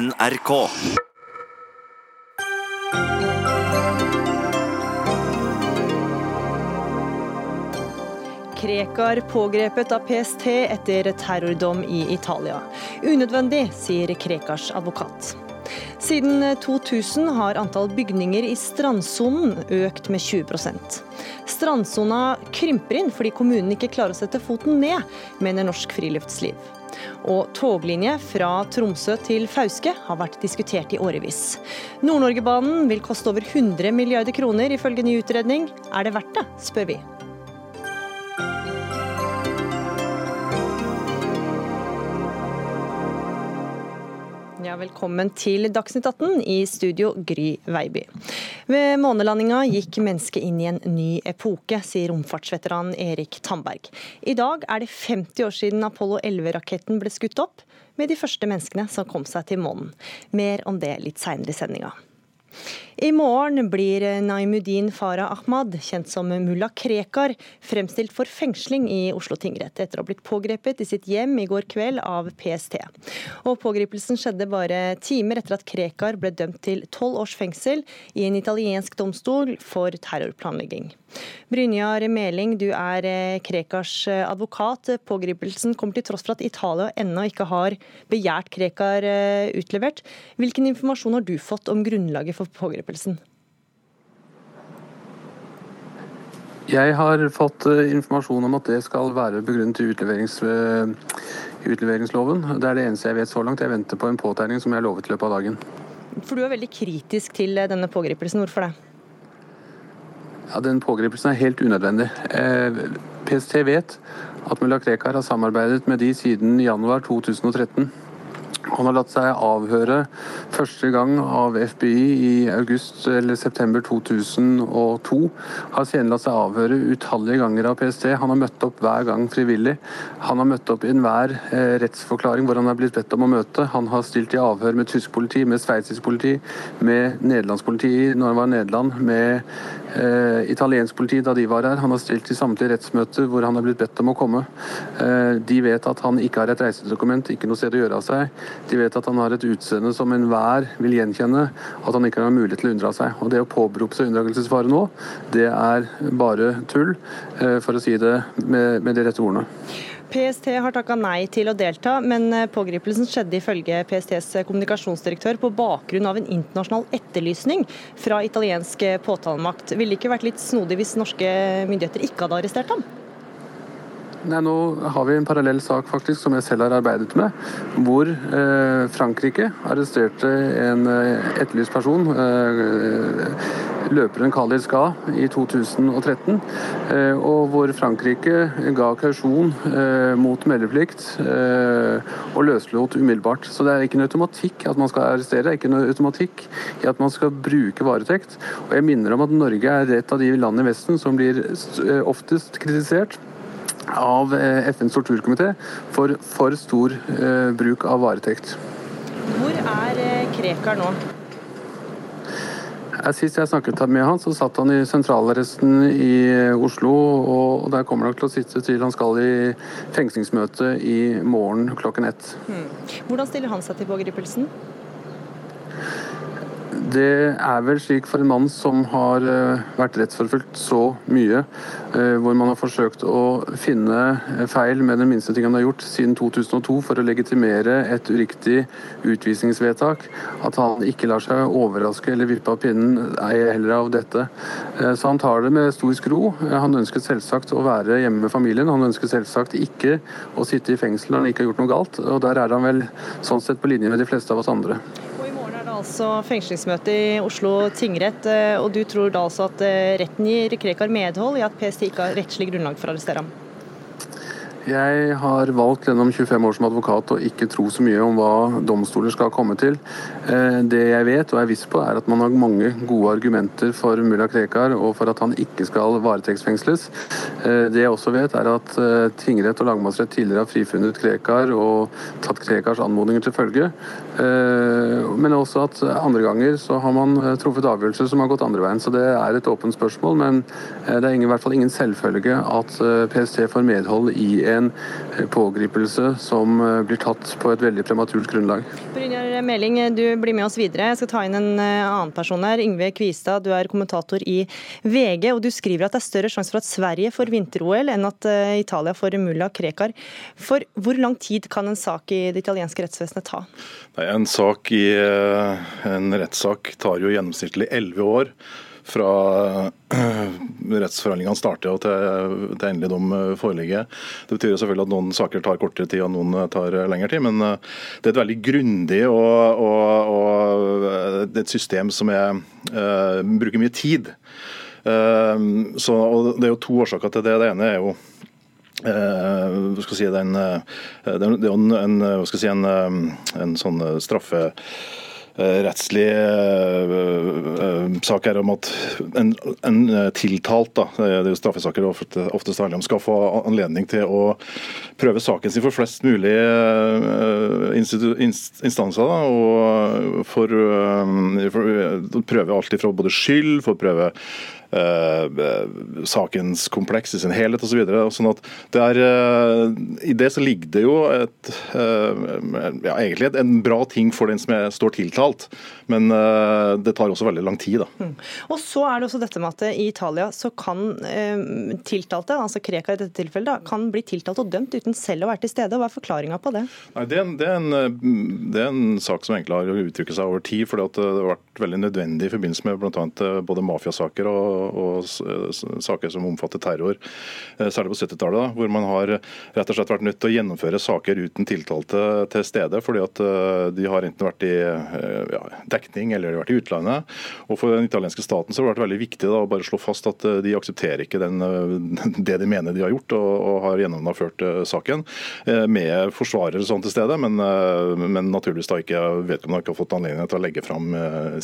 NRK. Krekar pågrepet av PST etter terrordom i Italia. Unødvendig, sier Krekars advokat. Siden 2000 har antall bygninger i strandsonen økt med 20% Strandsona krymper inn fordi kommunen ikke klarer å sette foten ned, mener Norsk Friluftsliv. Og toglinje fra Tromsø til Fauske har vært diskutert i årevis. Nord-Norgebanen vil koste over 100 milliarder kroner, ifølge ny utredning. Er det verdt det, spør vi. Ja, velkommen til Dagsnytt 18 i studio Gry Veiby. Ved månelandinga gikk mennesket inn i en ny epoke, sier romfartsveteran Erik Tamberg. I dag er det 50 år siden Apollo 11-raketten ble skutt opp, med de første menneskene som kom seg til månen. Mer om det litt seinere i sendinga. I morgen blir Naimuddin Farah Ahmad, kjent som mulla Krekar, fremstilt for fengsling i Oslo tingrett etter å ha blitt pågrepet i sitt hjem i går kveld av PST. Og Pågripelsen skjedde bare timer etter at Krekar ble dømt til tolv års fengsel i en italiensk domstol for terrorplanlegging. Brynjar Meling, du er eh, Krekars eh, advokat. Pågripelsen kommer til tross for at Italia ennå ikke har begjært Krekar eh, utlevert. Hvilken informasjon har du fått om grunnlaget for pågripelsen? Jeg har fått informasjon om at det skal være begrunnet i utleverings, utleveringsloven. Det er det eneste jeg vet så langt. Jeg venter på en påtegning som jeg lovet i løpet av dagen. For Du er veldig kritisk til denne pågripelsen. Hvorfor det? Ja, Den pågripelsen er helt unødvendig. Eh, PST vet at mulla Krekar har samarbeidet med de siden januar 2013. Han har latt seg avhøre første gang av FBI i august eller september 2002. Har senere latt seg avhøre utallige ganger av PST. Han har møtt opp hver gang frivillig. Han har møtt opp i enhver eh, rettsforklaring hvor han er blitt bedt om å møte. Han har stilt i avhør med tysk politi, med sveitsisk politi, med nederlandsk politi når han var i Nederland, med eh, italiensk politi da de var her. Han har stilt i samtlige rettsmøter hvor han er blitt bedt om å komme. Eh, de vet at han ikke har et reisedokument, ikke noe sted å gjøre av seg. De vet at han har et utseende som enhver vil gjenkjenne, at han ikke har mulighet til å unndra seg. Og Det å påberope seg unndragelsesfare nå, det er bare tull, eh, for å si det med, med de rette ordene. PST har takka nei til å delta, men eh, pågripelsen skjedde ifølge PSTs kommunikasjonsdirektør på bakgrunn av en internasjonal etterlysning fra italiensk påtalemakt. Ville det ikke vært litt snodig hvis norske myndigheter ikke hadde arrestert ham? Nei, Nå har vi en parallell sak faktisk, som jeg selv har arbeidet med, hvor eh, Frankrike arresterte en eh, etterlyst person, eh, løperen Khalid Ska, i 2013. Eh, og hvor Frankrike ga kausjon eh, mot meldeplikt eh, og løslot umiddelbart. Så det er ikke noe automatikk at man skal arrestere, det er ikke noe automatikk i at man skal bruke varetekt. Og jeg minner om at Norge er et av de landene i Vesten som blir oftest kritisert av eh, FNs torturkomité for for stor eh, bruk av varetekt. Hvor er eh, Krekar nå? Sist jeg snakket med han, så satt han i sentralarresten i Oslo. og Der kommer han til å sitte til han skal i fengslingsmøte i morgen klokken ett. Hmm. Hvordan stiller han seg til pågripelsen? Det er vel slik for en mann som har eh, vært rettsforfulgt så mye, eh, hvor man har forsøkt å finne feil med den minste ting han har gjort siden 2002 for å legitimere et uriktig utvisningsvedtak, at han ikke lar seg overraske eller vippe av pinnen, ei heller av dette. Eh, så han tar det med stor skro. Han ønsket selvsagt å være hjemme med familien. Han ønsket selvsagt ikke å sitte i fengsel når han ikke har gjort noe galt, og der er han vel sånn sett på linje med de fleste av oss andre altså fengslingsmøte i Oslo tingrett, eh, og du tror da altså at eh, retten gir Krekar medhold i at PST ikke har rettslig grunnlag for å arrestere ham? Jeg har valgt gjennom 25 år som advokat å ikke tro så mye om hva domstoler skal komme til. Eh, det jeg vet og er viss på, er at man har mange gode argumenter for mulla Krekar og for at han ikke skal varetektsfengsles. Eh, det jeg også vet, er at eh, tingrett og lagmannsrett tidligere har frifunnet Krekar og tatt Krekars anmodninger til følge. Men også at andre ganger så har man truffet avgjørelser som har gått andre veien. Så det er et åpent spørsmål, men det er i hvert fall ingen selvfølge at PST får medhold i en pågripelse som eh, blir tatt på et veldig prematurt grunnlag. Brynjar Meling, du blir med oss videre. Jeg skal ta inn en annen person her. Yngve Kvistad, du er kommentator i VG. og Du skriver at det er større sjanse for at Sverige får vinter-OL enn at Italia får mulla Krekar. For hvor lang tid kan en sak i det italienske rettsvesenet ta? Nei, en, sak i, en rettssak tar jo gjennomsnittlig elleve år fra rettsforhandlingene starter og til, til endelig dom foreligger. Det betyr selvfølgelig at noen saker tar kortere tid og noen tar lengre tid, men eh, det er et veldig grundig og, og, og et system som er, uh, bruker mye tid. Uh, så, Det er jo to årsaker til det. Det ene er jo Uh, skal si, den, er jo en, en, si, en, en sånn straffe Eh, rettslig eh, eh, sak her om at en, en tiltalt, da, det er jo straffesaker ofte, oftest handler om, skal få anledning til å prøve saken sin for flest mulig instanser. Da, og for, for prøve alt fra både skyld, for å prøve sakens kompleks i sin helhet osv. Så sånn at det er, eh, I det så ligger det jo et, eh, ja, egentlig en bra ting for den som står tiltalt, men det tar også veldig lang tid. da. Mm. Og så er det også dette med at I Italia så kan eh, tiltalte, altså Krekar i dette tilfellet, da, kan bli tiltalt og dømt uten selv å være til stede. Hva er forklaringa på det? Nei, det, er en, det, er en, det, er en, sak som egentlig har uttrykket seg over tid. fordi det har vært veldig nødvendig i forbindelse med bl.a. både mafiasaker og og, saker som omfatter terror, eh, særlig på 70-tallet, hvor man har rett og slett vært nødt til å gjennomføre saker uten tiltalte til stede, fordi at eh, de har enten vært i eh, ja, dekning eller vært i utlandet. Og For den italienske staten så har det vært veldig viktig da, å bare slå fast at de aksepterer ikke den, det de mener de har gjort, og, og har gjennomført saken med forsvarer sånn til stede, men, men naturligvis da ikke vedkommende har ikke fått anledning til å legge fram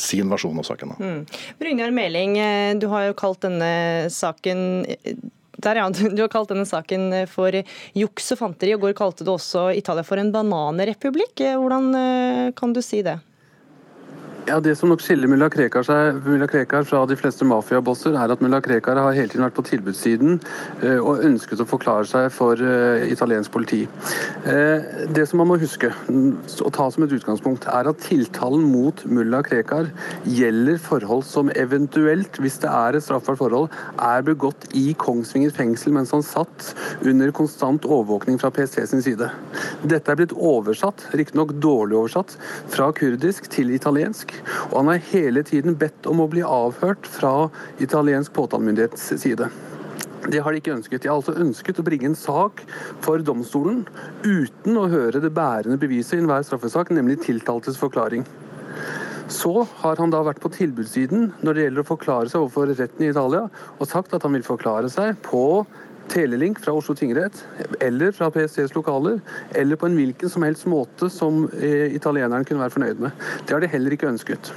sin versjon av saken. Mm. Meling, du har jo kalt denne saken der, ja. Du har kalt denne saken for juks og fanteri, og går kalte du også Italia for en bananrepublikk. Hvordan eh, kan du si det? Ja, Det som nok skiller mulla Krekar, seg, mulla Krekar fra de fleste mafiabosser, er at mulla Krekar har hele tiden vært på tilbudssiden uh, og ønsket å forklare seg for uh, italiensk politi. Uh, det som man må huske å ta som et utgangspunkt, er at tiltalen mot mulla Krekar gjelder forhold som eventuelt, hvis det er et straffbart forhold, er begått i Kongsvinger fengsel mens han satt under konstant overvåkning fra PST sin side. Dette er blitt oversatt, riktignok dårlig oversatt, fra kurdisk til italiensk. Og han har hele tiden bedt om å bli avhørt fra italiensk påtalemyndighets side. Det har de ikke ønsket. De har altså ønsket å bringe en sak for domstolen uten å høre det bærende beviset i enhver straffesak, nemlig tiltaltes forklaring. Så har han da vært på tilbudssiden når det gjelder å forklare seg overfor retten i Italia, og sagt at han vil forklare seg på telelink fra Oslo tingrett, eller fra PSTs lokaler, eller på en hvilken som helst måte som italieneren kunne være fornøyd med. Det har de heller ikke ønsket.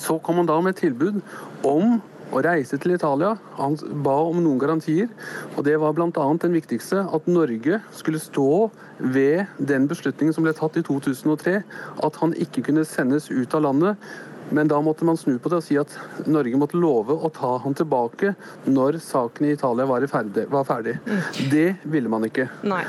Så kom han da med et tilbud om å reise til Italia. Han ba om noen garantier, og det var bl.a. den viktigste, at Norge skulle stå ved den beslutningen som ble tatt i 2003, at han ikke kunne sendes ut av landet men da måtte man snu på det og si at Norge måtte love å ta han tilbake når saken i Italia var ferdig. Var ferdig. Det ville man ikke. Da...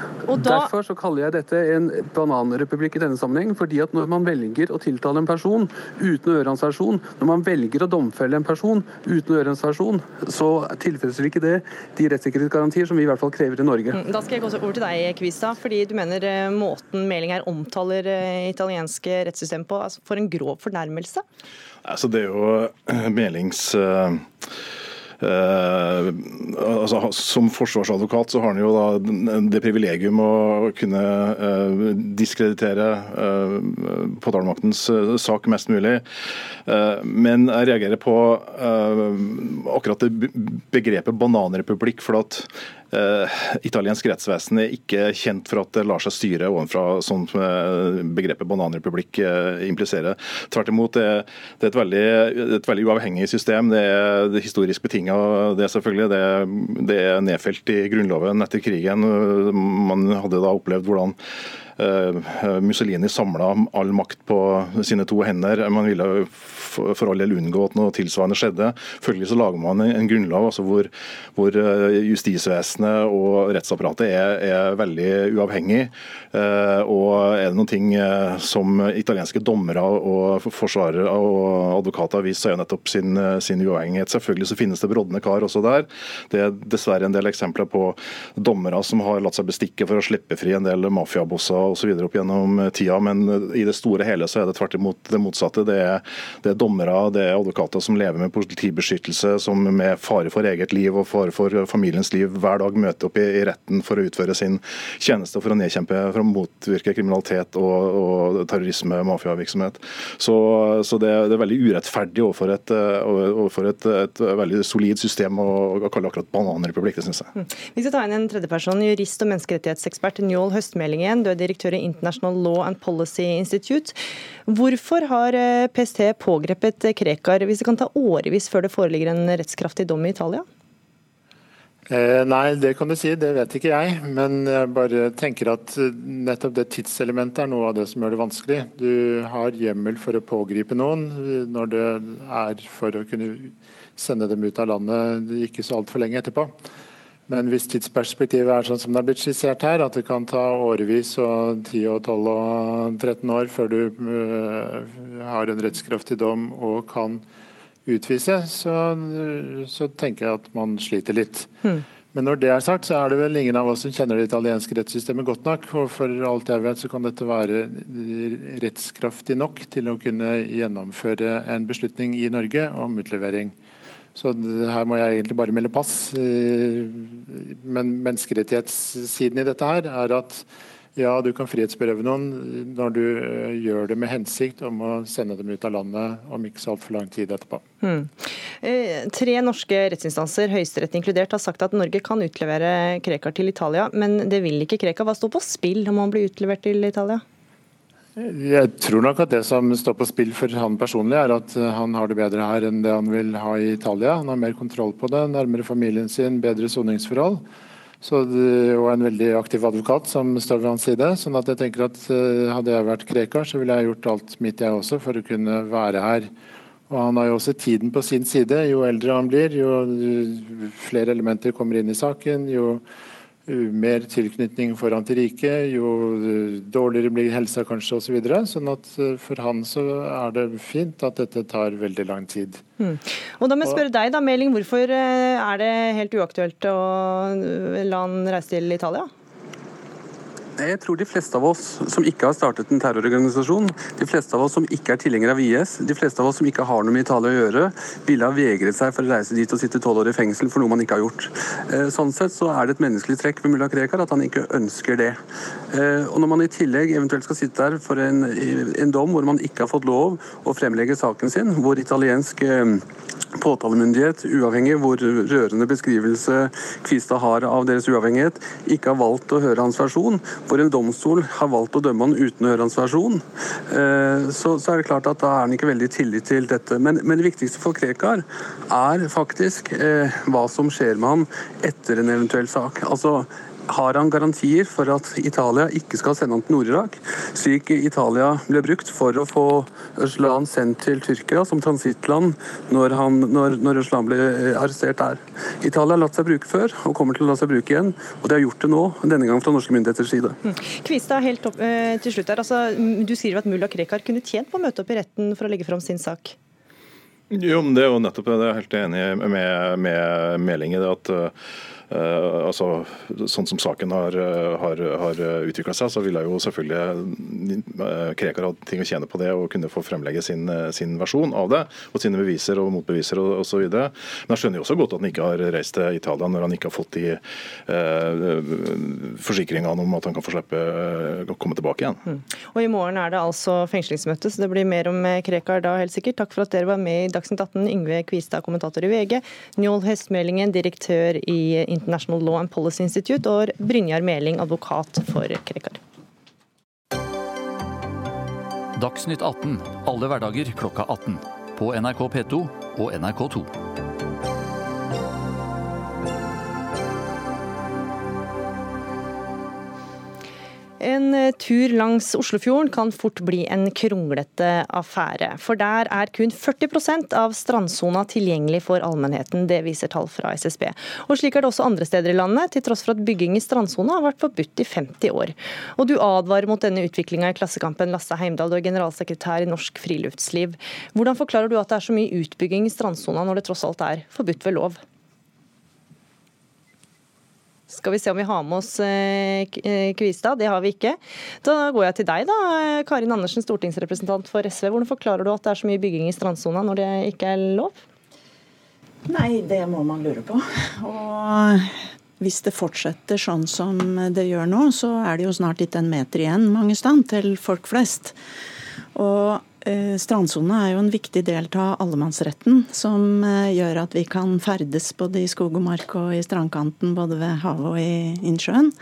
Derfor så kaller jeg dette en bananrepublikk i denne sammenheng. fordi at når man velger å tiltale en person uten å gjøre hans versjon, når man velger å domfelle en person uten å gjøre hans versjon, så tilfredsstiller ikke det de rettssikkerhetsgarantier som vi i hvert fall krever i Norge. Mm, da skal jeg gå over til deg, Kvistad, fordi du mener eh, måten Meling her omtaler eh, italienske rettssystem på, altså for en grov fornærmelse? Altså, det er jo eh, Melings uh, altså, Som forsvarsadvokat så har han jo da det privilegium å kunne uh, diskreditere påtalemaktens sak mest mulig. men jeg reagerer på akkurat det begrepet bananrepublikk. for at Uh, italiensk rettsvesen er ikke kjent for at det lar seg styre ovenfra, som begrepet bananrepublikk uh, impliserer. Tvert imot, det, det, er et veldig, et veldig, uavhengig system. Det er historisk betinga, det selvfølgelig. Det, det, er nedfelt i Grunnloven etter krigen. Man hadde da opplevd hvordan Mussolini samla all makt på sine to hender. Man ville for all del unngå at noe tilsvarende skjedde. Følgelig så lager man en grunnlov altså hvor, hvor justisvesenet og rettsapparatet er, er veldig uavhengig. Og er det noen ting som italienske dommere og forsvarere og advokater har vist, så er nettopp sin, sin uavhengighet. Selvfølgelig så finnes det brodne kar også der. Det er dessverre en del eksempler på dommere som har latt seg bestikke for å slippe fri en del mafiabosser osv. opp gjennom tida, men i det store hele så er det tvert imot det motsatte. Det er, det er dommere, det er advokater som lever med politibeskyttelse, som med fare for eget liv og fare for familiens liv hver dag møter opp i, i retten for å utføre sin tjeneste for å nedkjempe, for å motvirke kriminalitet og, og terrorisme, mafiavirksomhet. Så, så det, det, er veldig urettferdig overfor et, overfor et, et veldig solid system å, å kalle akkurat bananrepublikk. det synes jeg. Mm. Vi skal ta inn en tredjeperson, jurist og menneskerettighetsekspert Njål Høstmeldingen. Du er direktør i International Law and Policy Institute. Hvorfor har eh, PST pågrepet Krekar hvis det kan ta årevis før det foreligger en rettskraftig dom i Italia? Eh, nei, det kan du si, det vet ikke jeg. Men jeg bare tenker at eh, nettopp det tidselementet er noe av det som gjør det vanskelig. Du har hjemmel for å pågripe noen når det er for å kunne sende dem ut av landet ikke så altfor lenge etterpå. Men hvis tidsperspektivet er sånn som det er blitt skissert her, at det kan ta årevis og 10 og 12 og 13 år før du uh, har en rettskraftig dom og kan utvise, så, så, tenker jeg at man sliter litt. Mm. Men når det er sagt, så er det vel ingen av oss som kjenner det italienske rettssystemet godt nok. Og for alt jeg vet, så kan dette være rettskraftig nok til å kunne gjennomføre en beslutning i Norge om utlevering. Så her må jeg egentlig bare melde pass. Eh, men menneskerettighetssiden i dette her er at ja, du kan frihetsberøve noen når du eh, gjør det med hensikt om å sende dem ut av landet om ikke så altfor lang tid etterpå. Hmm. Tre norske rettsinstanser, Høyesterett inkludert, har sagt at Norge kan utlevere Krekar til Italia, men det vil ikke Krekar. Hva står på spill om han blir utlevert til Italia? Jeg tror nok at det som står på spill for han personlig, er at eh, han har det bedre her enn det han vil ha i Italia. Han har mer kontroll på det, nærmere familien sin, bedre soningsforhold. og en veldig aktiv advokat som står ved hans side. sånn at jeg tenker at uh, Hadde jeg vært Krekar, så ville jeg gjort alt mitt jeg også for å kunne være her. Og Han har jo også tiden på sin side. Jo eldre han blir, jo eh, flere elementer kommer inn i saken. jo mer tilknytning foran til riket, jo dårligere blir helsa kanskje osv. Så videre. sånn at eh, for han så er det fint at dette tar veldig lang tid. Mm. Og da må jeg spørre deg, da, Meling, hvorfor eh, er det helt uaktuelt å eh, la han reise til Italia? Jeg tror de fleste av oss som ikke har startet en terrororganisasjon, de fleste av oss som ikke er tilhengere av IS, de fleste av oss som ikke har noe med Italia å gjøre, ville ha vegret seg for å reise dit og sitte tolv år i fengsel for noe man ikke har gjort. Eh, sånn sett så er det et menneskelig trekk ved mulla Krekar at han ikke ønsker det. Eh, og når man i tillegg eventuelt skal sitte der for en, en dom hvor man ikke har fått lov å fremlegge saken sin, hvor italiensk eh, påtalemyndighet, uavhengig hvor rørende beskrivelse Kvistad har av deres uavhengighet, ikke har valgt å høre hans versjon, hvor en domstol har valgt å dømme han uten å høre hans versjon, eh, så, så er det klart at da er han ikke veldig tillit til dette. Men, men det viktigste for Krekar er faktisk eh, hva som skjer med han etter en eventuell sak. Altså, har han garantier for at Italia ikke skal sende han til Nord-Irak, slik Italia ble brukt for å få Øslan sendt til Tyrkia som transittland når, han, når, når Øslan ble eh, arrestert der. Italia har latt seg bruke før og kommer til å la seg bruke igjen, og de har gjort det nå, denne gang fra norske myndigheters side. Kvista, Kvistad, helt opp, eh, til slutt her. Altså, du skriver at mulla Krekar kunne tjent på å møte opp i retten for å legge fram sin sak. Jo, men Det er jo nettopp det. Jeg er helt enig med, med Meling i det. at Uh, altså, sånn som saken har, har, har utvikla seg, så ville jo selvfølgelig uh, Krekar hatt ting å tjene på det og kunne få fremlegge sin, sin versjon av det, og sine beviser og motbeviser og osv. Men jeg skjønner jo også godt at han ikke har reist til Italia når han ikke har fått de uh, forsikringene om at han kan få slippe å komme tilbake igjen. Mm. Og I morgen er det altså fengslingsmøte, så det blir mer om Krekar da helt sikkert. Takk for at dere var med i Dagsnytt 18, Yngve Kvistad, kommentator i VG, Njål Hestmeldingen, direktør i International Law and Policy Institute, og Brynjar Meling, advokat for Krekar. Dagsnytt 18 alle hverdager klokka 18. På NRK P2 og NRK2. En eh, tur langs Oslofjorden kan fort bli en kronglete affære. For der er kun 40% av strandsona tilgjengelig for allmennheten. Det viser tall fra SSB. Og slik er det også andre steder i landet, til tross for at bygging i strandsona har vært forbudt i 50 år. Og du advarer mot denne utviklinga i Klassekampen, Lasse Heimdal, du er generalsekretær i Norsk Friluftsliv. Hvordan forklarer du at det er så mye utbygging i strandsona når det tross alt er forbudt ved lov? Skal vi se om vi har med oss eh, eh, Kvistad. Det har vi ikke. Da går jeg til deg, da. Karin Andersen, stortingsrepresentant for SV. Hvordan forklarer du at det er så mye bygging i strandsona når det ikke er lov? Nei, det må man lure på. Og hvis det fortsetter sånn som det gjør nå, så er det jo snart ikke en meter igjen mange steder til folk flest. Og Eh, strandsone er jo en viktig del av allemannsretten, som eh, gjør at vi kan ferdes både i skog og mark og i strandkanten, både ved havet og i innsjøen.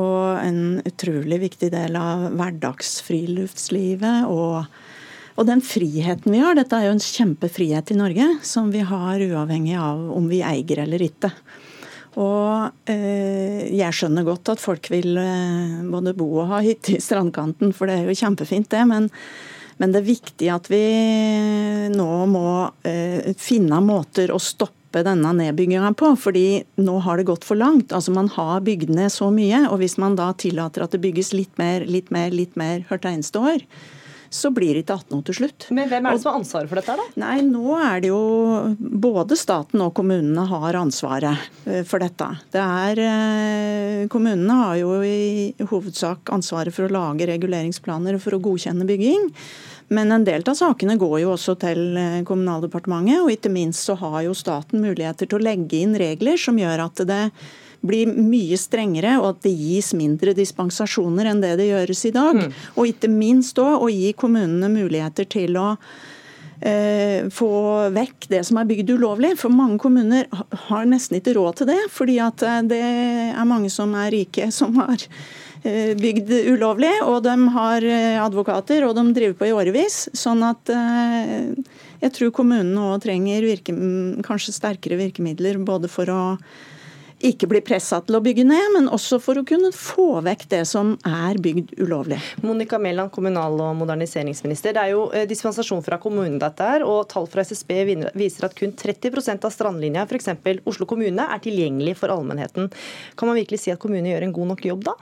Og en utrolig viktig del av hverdagsfriluftslivet og, og den friheten vi har. Dette er jo en kjempefrihet i Norge, som vi har uavhengig av om vi eier eller ikke. Og eh, jeg skjønner godt at folk vil eh, både bo og ha hytte i strandkanten, for det er jo kjempefint, det. men men det er viktig at vi nå må eh, finne måter å stoppe denne nedbygginga på, fordi nå har det gått for langt. Altså Man har bygd ned så mye, og hvis man da tillater at det bygges litt mer, litt mer, litt mer hvert eneste år, så blir det ikke 18 år til slutt. Men hvem er det som har ansvaret for dette? da? Nei, Nå er det jo både staten og kommunene har ansvaret eh, for dette. Det er, eh, Kommunene har jo i hovedsak ansvaret for å lage reguleringsplaner og for å godkjenne bygging. Men en del av sakene går jo også til eh, Kommunaldepartementet, og ikke minst så har jo staten muligheter til å legge inn regler som gjør at det blir mye strengere, og at det gis mindre dispensasjoner enn det det gjøres i dag. Mm. Og ikke minst òg å gi kommunene muligheter til å eh, få vekk det som er bygd ulovlig. For mange kommuner har nesten ikke råd til det, fordi at eh, det er mange som er rike som har Eh, bygd ulovlig, og de har advokater, og de driver på i årevis. Sånn at jeg tror kommunene òg trenger virke, kanskje sterkere virkemidler både for å ikke bli pressa til å bygge ned, men også for å kunne få vekk det som er bygd ulovlig. Monica Mæland, kommunal- og moderniseringsminister. Det er jo dispensasjon fra kommunen dette her, og tall fra SSB viser at kun 30% av strandlinja, f.eks. Oslo kommune, er tilgjengelig for allmennheten. Kan man virkelig si at kommunene gjør en god nok jobb da?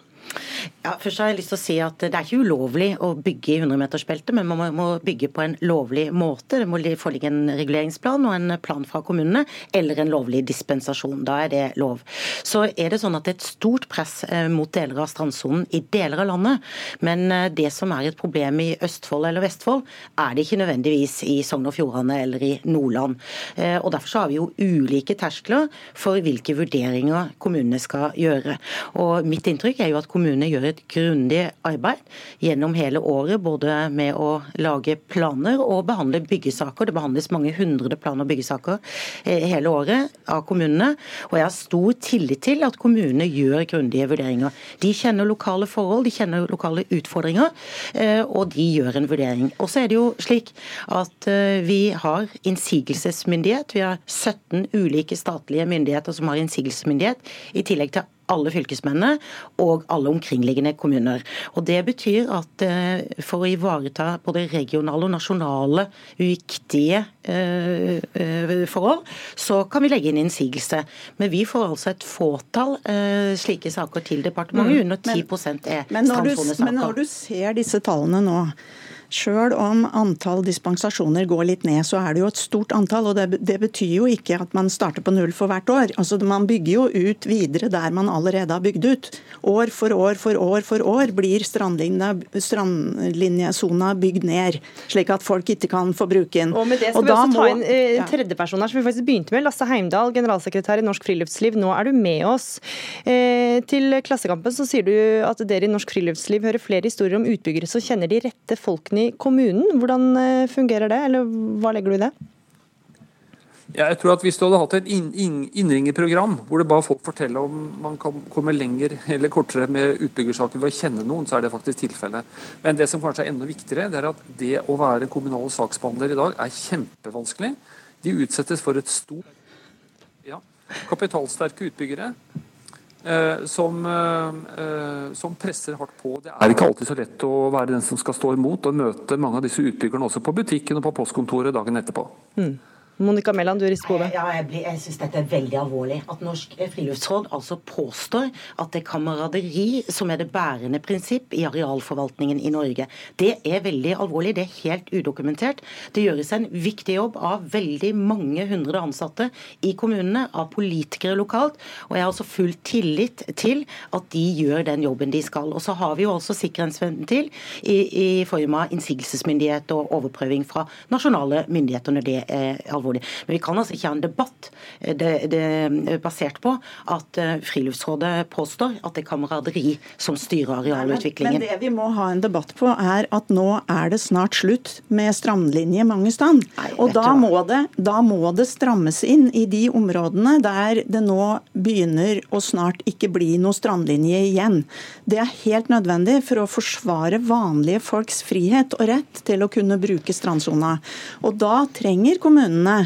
Ja, først har jeg lyst til å si at Det er ikke ulovlig å bygge i 100-metersbeltet, men man må bygge på en lovlig måte. Det må foreligge en reguleringsplan og en plan fra kommunene, eller en lovlig dispensasjon. Da er det lov. Så er det sånn at det er et stort press eh, mot deler av strandsonen i deler av landet. Men eh, det som er et problem i Østfold eller Vestfold, er det ikke nødvendigvis i Sogn og Fjordane eller i Nordland. Eh, og Derfor har vi jo ulike terskler for hvilke vurderinger kommunene skal gjøre. Og Mitt inntrykk er jo at kommunene kommunene gjør et grundig arbeid gjennom hele året, både med å lage planer og behandle byggesaker. Det behandles mange hundre plan- og byggesaker eh, hele året av kommunene. Og jeg har stor tillit til at kommunene gjør grundige vurderinger. De kjenner lokale forhold, de kjenner lokale utfordringer, eh, og de gjør en vurdering. Og så er det jo slik at eh, vi har innsigelsesmyndighet. Vi har 17 ulike statlige myndigheter som har innsigelsesmyndighet, i tillegg til alle fylkesmennene og alle omkringliggende kommuner. Og Det betyr at eh, for å ivareta både regionale og nasjonale viktige eh, eh, forhold, så kan vi legge inn innsigelse. Men vi får altså et fåtall slike saker til departementet. Mm. Under 10 er strandsonesaker. Men når du ser disse tallene nå, Sjøl om antall dispensasjoner går litt ned, så er det jo et stort antall. og det, det, betyr jo ikke at man starter på null for hvert år. Altså Man bygger jo ut videre der man allerede har bygd ut. År for år for år for år blir strandlinjesona bygd ned, slik at folk ikke kan få bruke den. Og med det skal vi også ta inn eh, tredjeperson her, som vi faktisk begynte med. Lasse Heimdal, generalsekretær i Norsk Friluftsliv. Nå er du med oss. Eh, til Klassekampen så sier du at dere i Norsk Friluftsliv hører flere historier om utbyggere som kjenner de rette folkene i kommunen. Hvordan eh, fungerer det, eller hva legger du i det? Jeg tror at Hvis du hadde hatt et innringerprogram hvor det ba folk fortelle om man kan komme lenger eller kortere med utbyggersaker ved å kjenne noen, så er det faktisk tilfellet. Men det som kanskje er enda viktigere, det er at det å være kommunal saksbehandler i dag er kjempevanskelig. De utsettes for et stort ja, kapitalsterke utbyggere som, eh, som, presser hardt på. Det er ikke alltid så lett å være den som skal stå imot og møte mange av disse utbyggerne også på butikken og på postkontoret dagen etterpå. Mm. Monica Mæland, du rister på hodet. Ja, jeg, blir, jeg syns dette er veldig alvorlig. At Norsk friluftsråd altså påstår at det er kameraderi som er det bærende prinsipp i arealforvaltningen i Norge. Det er veldig alvorlig. Det er helt udokumentert. Det gjøres en viktig jobb av veldig mange hundre ansatte i kommunene, av politikere lokalt. Og jeg har altså full tillit til at de gjør den jobben de skal. Og så har vi jo også sikkerhetsventil i, i form av innsigelsesmyndighet og overprøving fra nasjonale myndigheter når det er alvorlig alvorlig. Men vi kan altså ikke ha en debatt eh, det, det, basert på at eh, Friluftsrådet påstår at det er kameraderi som styrer arealutviklingen. Men, men, det vi må ha en debatt på, er at nå er det snart slutt med strandlinje mange steder. Og da må, det, da må det strammes inn i de områdene der det nå begynner å snart ikke bli noe strandlinje igjen. Det er helt nødvendig for å forsvare vanlige folks frihet og rett til å kunne bruke strandsona. Og da trenger kommunene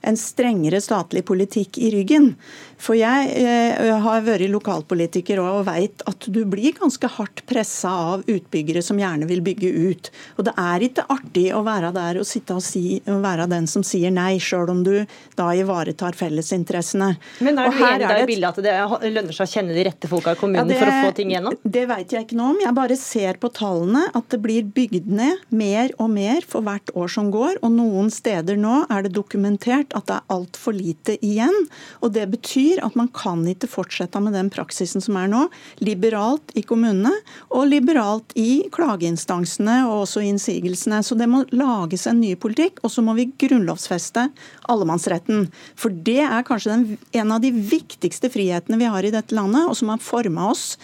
en strengere statlig politikk i ryggen. For jeg eh, har vært lokalpolitiker og veit at du blir ganske hardt pressa av utbyggere som gjerne vil bygge ut. Og det er ikke artig å være der og sitte og si, være den som sier nei, sjøl om du da ivaretar fellesinteressene. Men er du enig i et... bildet at det lønner seg å kjenne de rette folka i kommunen ja, det, for å få ting gjennom? Det veit jeg ikke noe om. Jeg bare ser på tallene at det blir bygd ned mer og mer for hvert år som går. Og noen steder nå er det dokumentert at det er altfor lite igjen. Og det betyr betyr at man kan ikke fortsette med den praksisen som er nå. Liberalt i kommunene og liberalt i klageinstansene og også innsigelsene. Så det må lages en ny politikk, og så må vi grunnlovfeste allemannsretten. For det er kanskje den, en av de viktigste frihetene vi har i dette landet, og som har forma oss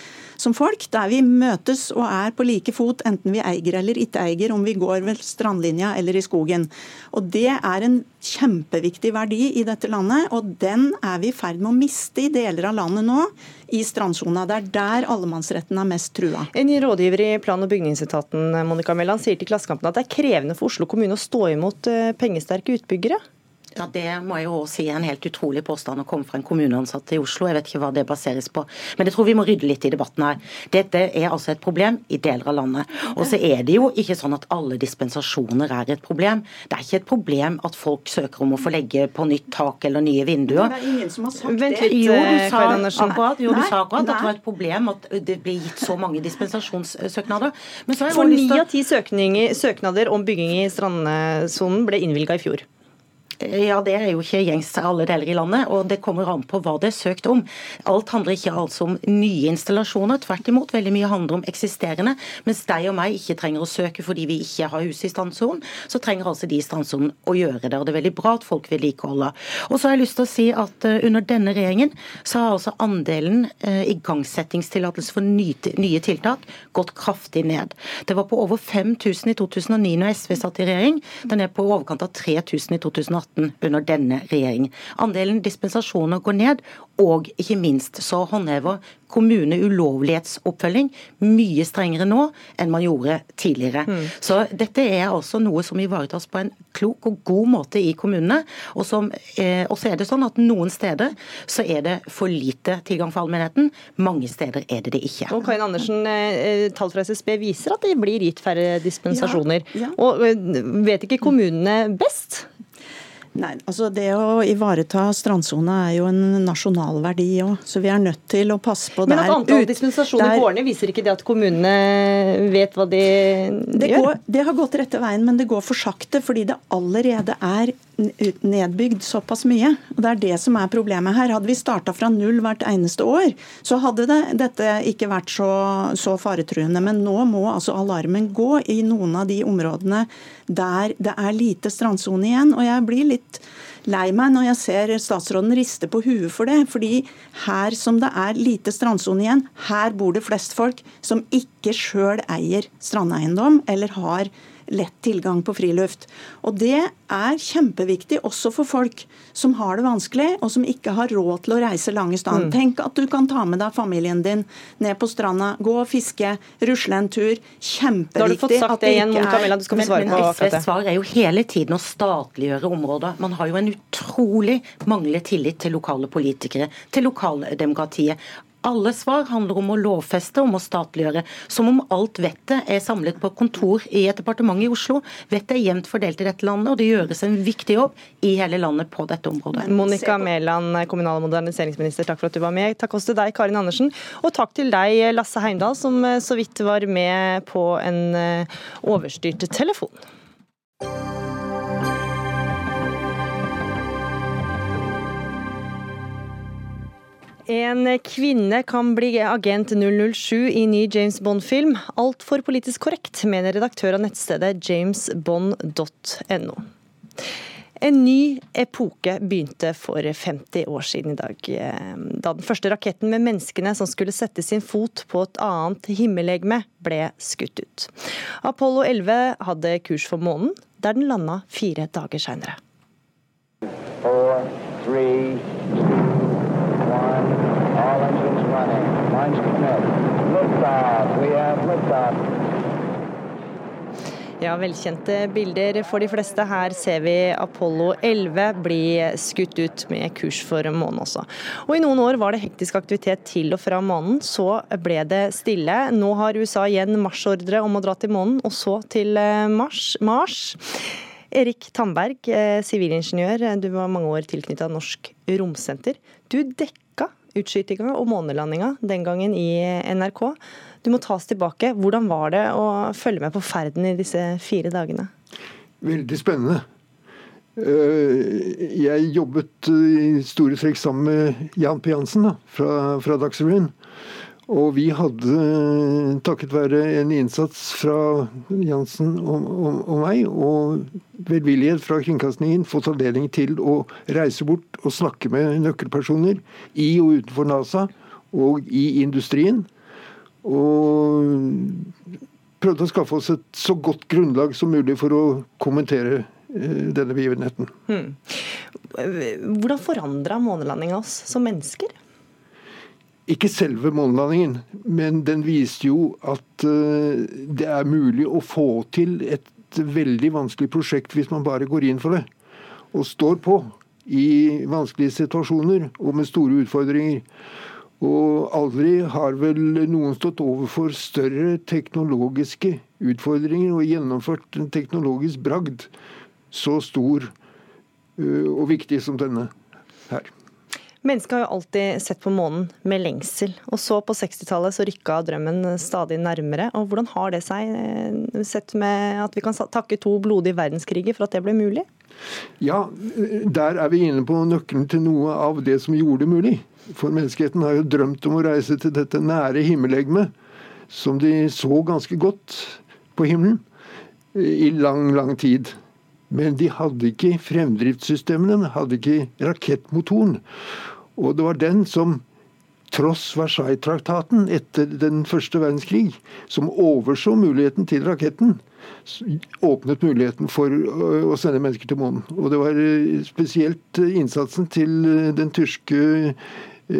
som folk, der vi møtes og er på like fot, enten vi eier eller ikke eier, om vi går ved strandlinja eller i skogen. Og Det er en kjempeviktig verdi i dette landet, og den er vi i ferd med å miste i deler av landet nå, i strandsona. Det er der allemannsretten er mest trua. En ny rådgiver i plan- og bygningsetaten Monica Melland, sier til Klassekampen at det er krevende for Oslo kommune å stå imot eh, pengesterke utbyggere? Ja, Det må jeg jo også si er en helt utrolig påstand å komme fra en kommuneansatt i Oslo. Jeg vet ikke hva det baseres på. Men jeg tror vi må rydde litt i debatten her. Dette er altså et problem i deler av landet. Og så er det jo ikke sånn at alle dispensasjoner er et problem. Det er ikke et problem at folk søker om å få legge på nytt tak eller nye vinduer. Det er ingen som har sagt det. Jo, du sa akkurat, jo, du sa akkurat at det var et problem at det ble gitt så mange dispensasjonssøknader. For ni av ti søknader om bygging i strandsonen ble innvilga i fjor. Ja, Det er jo ikke gjengs alle deler i landet, og det kommer an på hva det er søkt om. Alt handler ikke altså om nye installasjoner, tvert imot. Veldig mye handler om eksisterende. Mens deg og meg ikke trenger å søke fordi vi ikke har hus i strandsonen, så trenger altså de i strandsonen å gjøre det. Og det er veldig bra at folk vedlikeholder. Og så har jeg lyst til å si at uh, under denne regjeringen så har altså andelen uh, igangsettingstillatelse for nye tiltak gått kraftig ned. Det var på over 5000 i 2009 når SV satt i regjering. Den er på overkant av 3000 i 2018 under denne regjeringen. Andelen dispensasjoner går ned, og ikke minst så håndhever kommune ulovlighetsoppfølging mye strengere nå enn man gjorde tidligere. Mm. Så dette er altså noe som ivaretas på en klok og god måte i kommunene. Og så eh, er det sånn at noen steder så er det for lite tilgang for allmennheten, mange steder er det det ikke. Og Karin Andersen, eh, Tall fra SSB viser at det blir gitt færre dispensasjoner. Ja, ja. Og eh, vet ikke kommunene best? Nei, altså Det å ivareta strandsona er jo en nasjonal verdi òg, så vi er nødt til å passe på Men at antall dispensasjoner går ned, viser ikke det at kommunene vet hva de det gjør? Går, det har gått rette veien, men det går for sakte fordi det allerede er nedbygd såpass mye. og Det er det som er problemet her. Hadde vi starta fra null hvert eneste år, så hadde det, dette ikke vært så, så faretruende. Men nå må altså alarmen gå i noen av de områdene der det er lite strandsone igjen. og jeg blir litt lei meg når jeg ser statsråden riste på huet for det. fordi her som det er lite strandsone igjen, her bor det flest folk som ikke sjøl eier strandeiendom eller har lett tilgang på friluft. Og Det er kjempeviktig også for folk som har det vanskelig, og som ikke har råd til å reise lange stand. Mm. Tenk at du kan ta med deg familien din ned på stranda, gå og fiske, rusle en tur. Kjempeviktig. Da har du fått sagt det igjen, Camilla, du skal få svare på akkurat det. svar er jo hele tiden å statliggjøre områder. Man har jo en utrolig manglende tillit til lokale politikere, til lokaldemokratiet Alle svar handler om å lovfeste, om å statliggjøre. Som om alt vettet er samlet på kontor i et departement i Oslo. Vettet er jevnt fordelt i dette landet, og det gjøres en viktig jobb i hele landet på dette området. Monica Mæland, kommunal- og moderniseringsminister, takk for at du var med. Takk også til deg, Karin Andersen. Og takk til deg, Lasse Heimdal, som eh, så vidt var med på en eh, overstyrt telefon. En kvinne kan bli agent 007 i ny James Bond-film. Altfor politisk korrekt, mener redaktør av nettstedet jamesbond.no. En ny epoke begynte for 50 år siden i dag, da den første raketten med menneskene som skulle sette sin fot på et annet himmellegeme, ble skutt ut. Apollo 11 hadde kurs for månen, der den landa fire dager seinere. Ja, velkjente bilder for de fleste. Her ser vi Apollo 11 bli skutt ut med kurs for månen også. Og I noen år var det hektisk aktivitet til og fra månen, så ble det stille. Nå har USA igjen marsjordre om å dra til månen, og så til eh, Mars. Mars. Erik Tandberg, eh, sivilingeniør, du var mange år tilknytta Norsk Romsenter. Du dekker utskytinga og månelandinga den gangen i NRK. Du må tas tilbake. Hvordan var det å følge med på ferden i disse fire dagene? Veldig spennende. Eh, jeg jobbet i store trekk sammen med Jan P. Jansen fra, fra Dagsrevyen. Og vi hadde, takket være en innsats fra Jansen og, og, og, meg, og velvillighet fra kringkastingen, fått anledning til å reise bort og snakke med nøkkelpersoner i og utenfor NASA og i industrien. Og prøvde å skaffe oss et så godt grunnlag som mulig for å kommentere eh, denne begivenheten. Hmm. Hvordan forandra månelandinga oss som mennesker? Ikke selve månelandingen, men den viste jo at uh, det er mulig å få til et veldig vanskelig prosjekt hvis man bare går inn for det. Og står på i vanskelige situasjoner og med store utfordringer. Og aldri har vel noen stått overfor større teknologiske utfordringer og gjennomført en teknologisk bragd så stor uh, og viktig som denne her. Mennesket har jo alltid sett på månen med lengsel. Og så på 60-tallet så rykka drømmen stadig nærmere. Og hvordan har det seg, eh, sett med at vi kan takke to blodige verdenskriger for at det ble mulig? Ja, der er vi inne på nøkkelen til noe av det som gjorde det mulig. For menneskeheten har jo drømt om å reise til dette nære himmellegemet, som de så ganske godt på himmelen i lang, lang tid. Men de hadde ikke fremdriftssystemene, hadde ikke rakettmotoren. Og det var den som, tross Versailles-traktaten etter den første verdenskrig, som overså muligheten til raketten, åpnet muligheten for å sende mennesker til månen. Og det var spesielt innsatsen til den tyske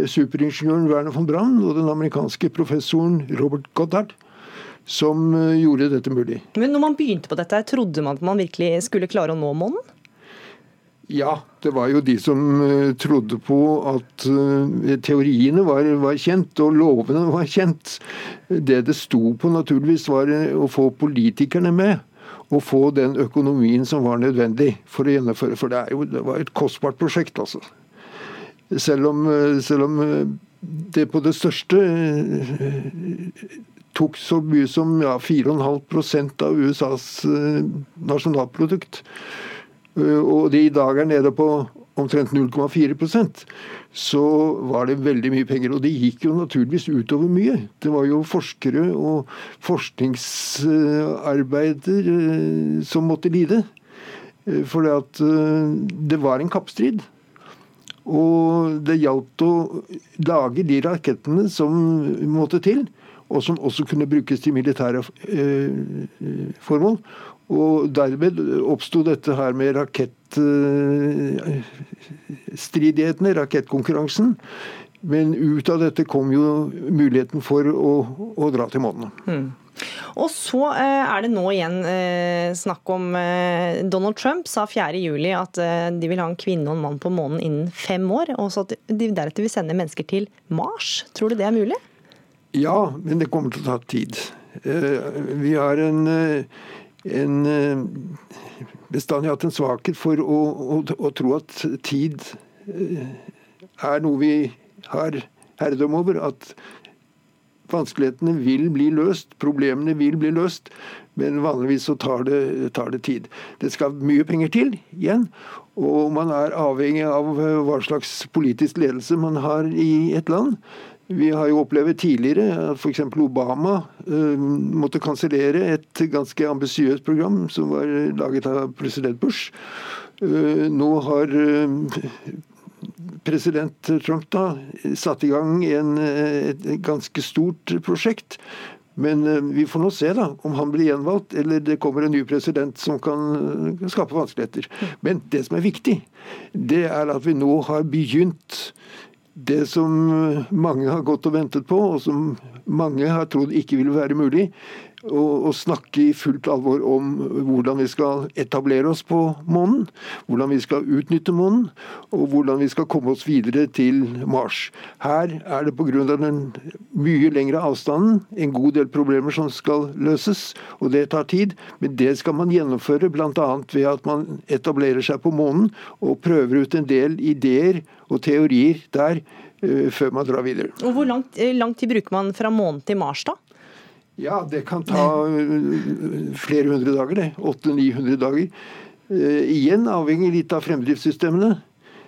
superingeniøren Werner von Braun og den amerikanske professoren Robert Goddard som gjorde dette mulig. Men når man begynte på dette, trodde man at man virkelig skulle klare å nå månen? Ja, det var jo de som uh, trodde på at uh, teoriene var, var, kjent og lovene var kjent. Det det sto på naturligvis var uh, å få politikerne med. Og få den økonomien som var nødvendig for å gjennomføre. For det, jo, det var et kostbart prosjekt, altså. Selv om, selv om det på det største tok så mye som ja, 4,5% av USAs nasjonalprodukt. Eh, og de i dag er nede på omtrent 0,4% så var det veldig mye penger. Og det gikk jo naturligvis utover mye. Det var jo forskere og forskningsarbeider eh, som måtte lide. Eh, For det var en kappstrid. Og det gjaldt å lage de rakettene som måtte til, og som også kunne brukes til militære formål. Og dermed oppsto dette her med rakettstridighetene, rakettkonkurransen, Men ut av dette kom jo muligheten for å, å dra til månen. Mm. Og så eh, er det nå igjen eh, snakk om eh, Donald Trump sa 4.7 at de vil ha en kvinne og en mann på månen innen fem år, og så at de deretter vil sende mennesker til Mars. Tror du det er mulig? Ja, men det kommer til å ta tid. Vi har en, en bestandig hatt en svakhet for å, å, å tro at tid er noe vi har herredom over. At vanskelighetene vil bli løst, problemene vil bli løst. Men vanligvis så tar det, tar det tid. Det skal mye penger til, igjen. Og man er avhengig av eh, hva slags politisk ledelse man har i et land. Vi har jo opplevd tidligere at f.eks. Obama uh, måtte kansellere et ganske ambisiøst program som var laget av president Bush. Uh, nå har uh, president Trump da satt i gang en, et ganske stort prosjekt. Men vi får nå se da, om han blir gjenvalgt, eller det kommer en ny president som kan skape vanskeligheter. Men det som er viktig, det er at vi nå har begynt det som mange har gått og ventet på, og som mange har trodd ikke ville være mulig, å, snakke i fullt alvor om hvordan vi skal etablere oss på månen, hvordan vi skal utnytte månen, og hvordan vi skal komme oss videre til Mars. Her er det pga. den mye lengre avstanden en god del problemer som skal løses, og det tar tid. Men det skal man gjennomføre bl.a. ved at man etablerer seg på månen og prøver ut en del ideer og teorier der uh, før man drar videre. Og Hvor eh, lang tid bruker man fra månen til Mars, da? Ja, det kan ta eh, flere hundre dager, det. 800-900 dager. Eh, igjen avhengig litt av fremdriftssystemene.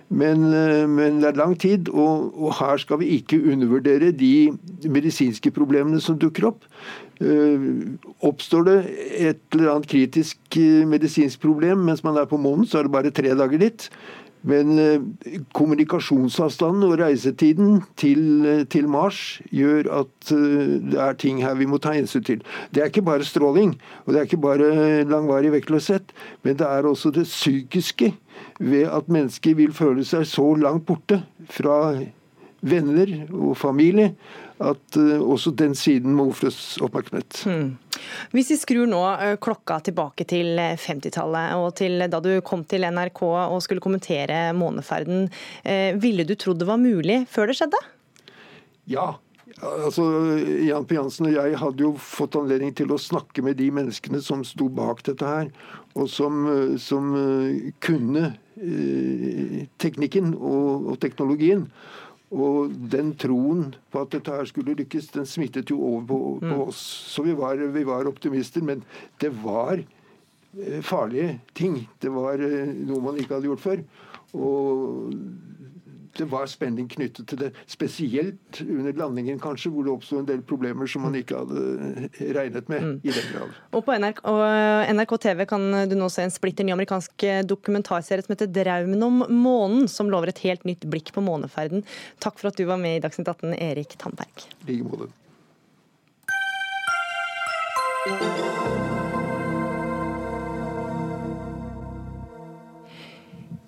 Men, uh, men, det er lang tid, og, og, her skal vi ikke undervurdere de medisinske problemene som dukker opp. Uh, oppstår det et eller annet kritisk medisinsk problem mens man er på månen, så er det bare tre dager dit. Men eh, kommunikasjonsavstanden og reisetiden til, eh, til, Mars gjør at eh, det er ting her vi må ta hensyn til. Det er ikke bare stråling, og det er ikke bare langvarig vektløshet, men det er også det psykiske ved at mennesker vil føle seg så langt borte fra venner og familie at også den siden må ofres oppmerksomhet. Hmm. Hvis vi skrur nå eh, klokka tilbake til 50-tallet eh, og til da du kom til NRK og skulle kommentere måneferden, eh, ville du trodd det var mulig før det skjedde? Ja. Altså, Jan P. Jansen og jeg hadde jo fått anledning til å snakke med de menneskene som sto bak dette her, og som, som kunne teknikken og, og teknologien. Og den troen på at dette her skulle lykkes, den smittet jo over på, på mm. oss. Så vi var, vi var, optimister. Men det var eh, farlige ting. Det var eh, noe man ikke hadde gjort før. Og det var spenning knyttet til det. Spesielt under landingen, kanskje, hvor det oppsto en del problemer som man ikke hadde regnet med. Mm. i den grad. Og På NRK, og NRK, TV kan du nå se en splitter ny amerikansk dokumentarserie som heter 'Draumen om månen', som lover et helt nytt blikk på måneferden. Takk for at du var med i Dagsnytt 18, Erik Tandberg. I like måte.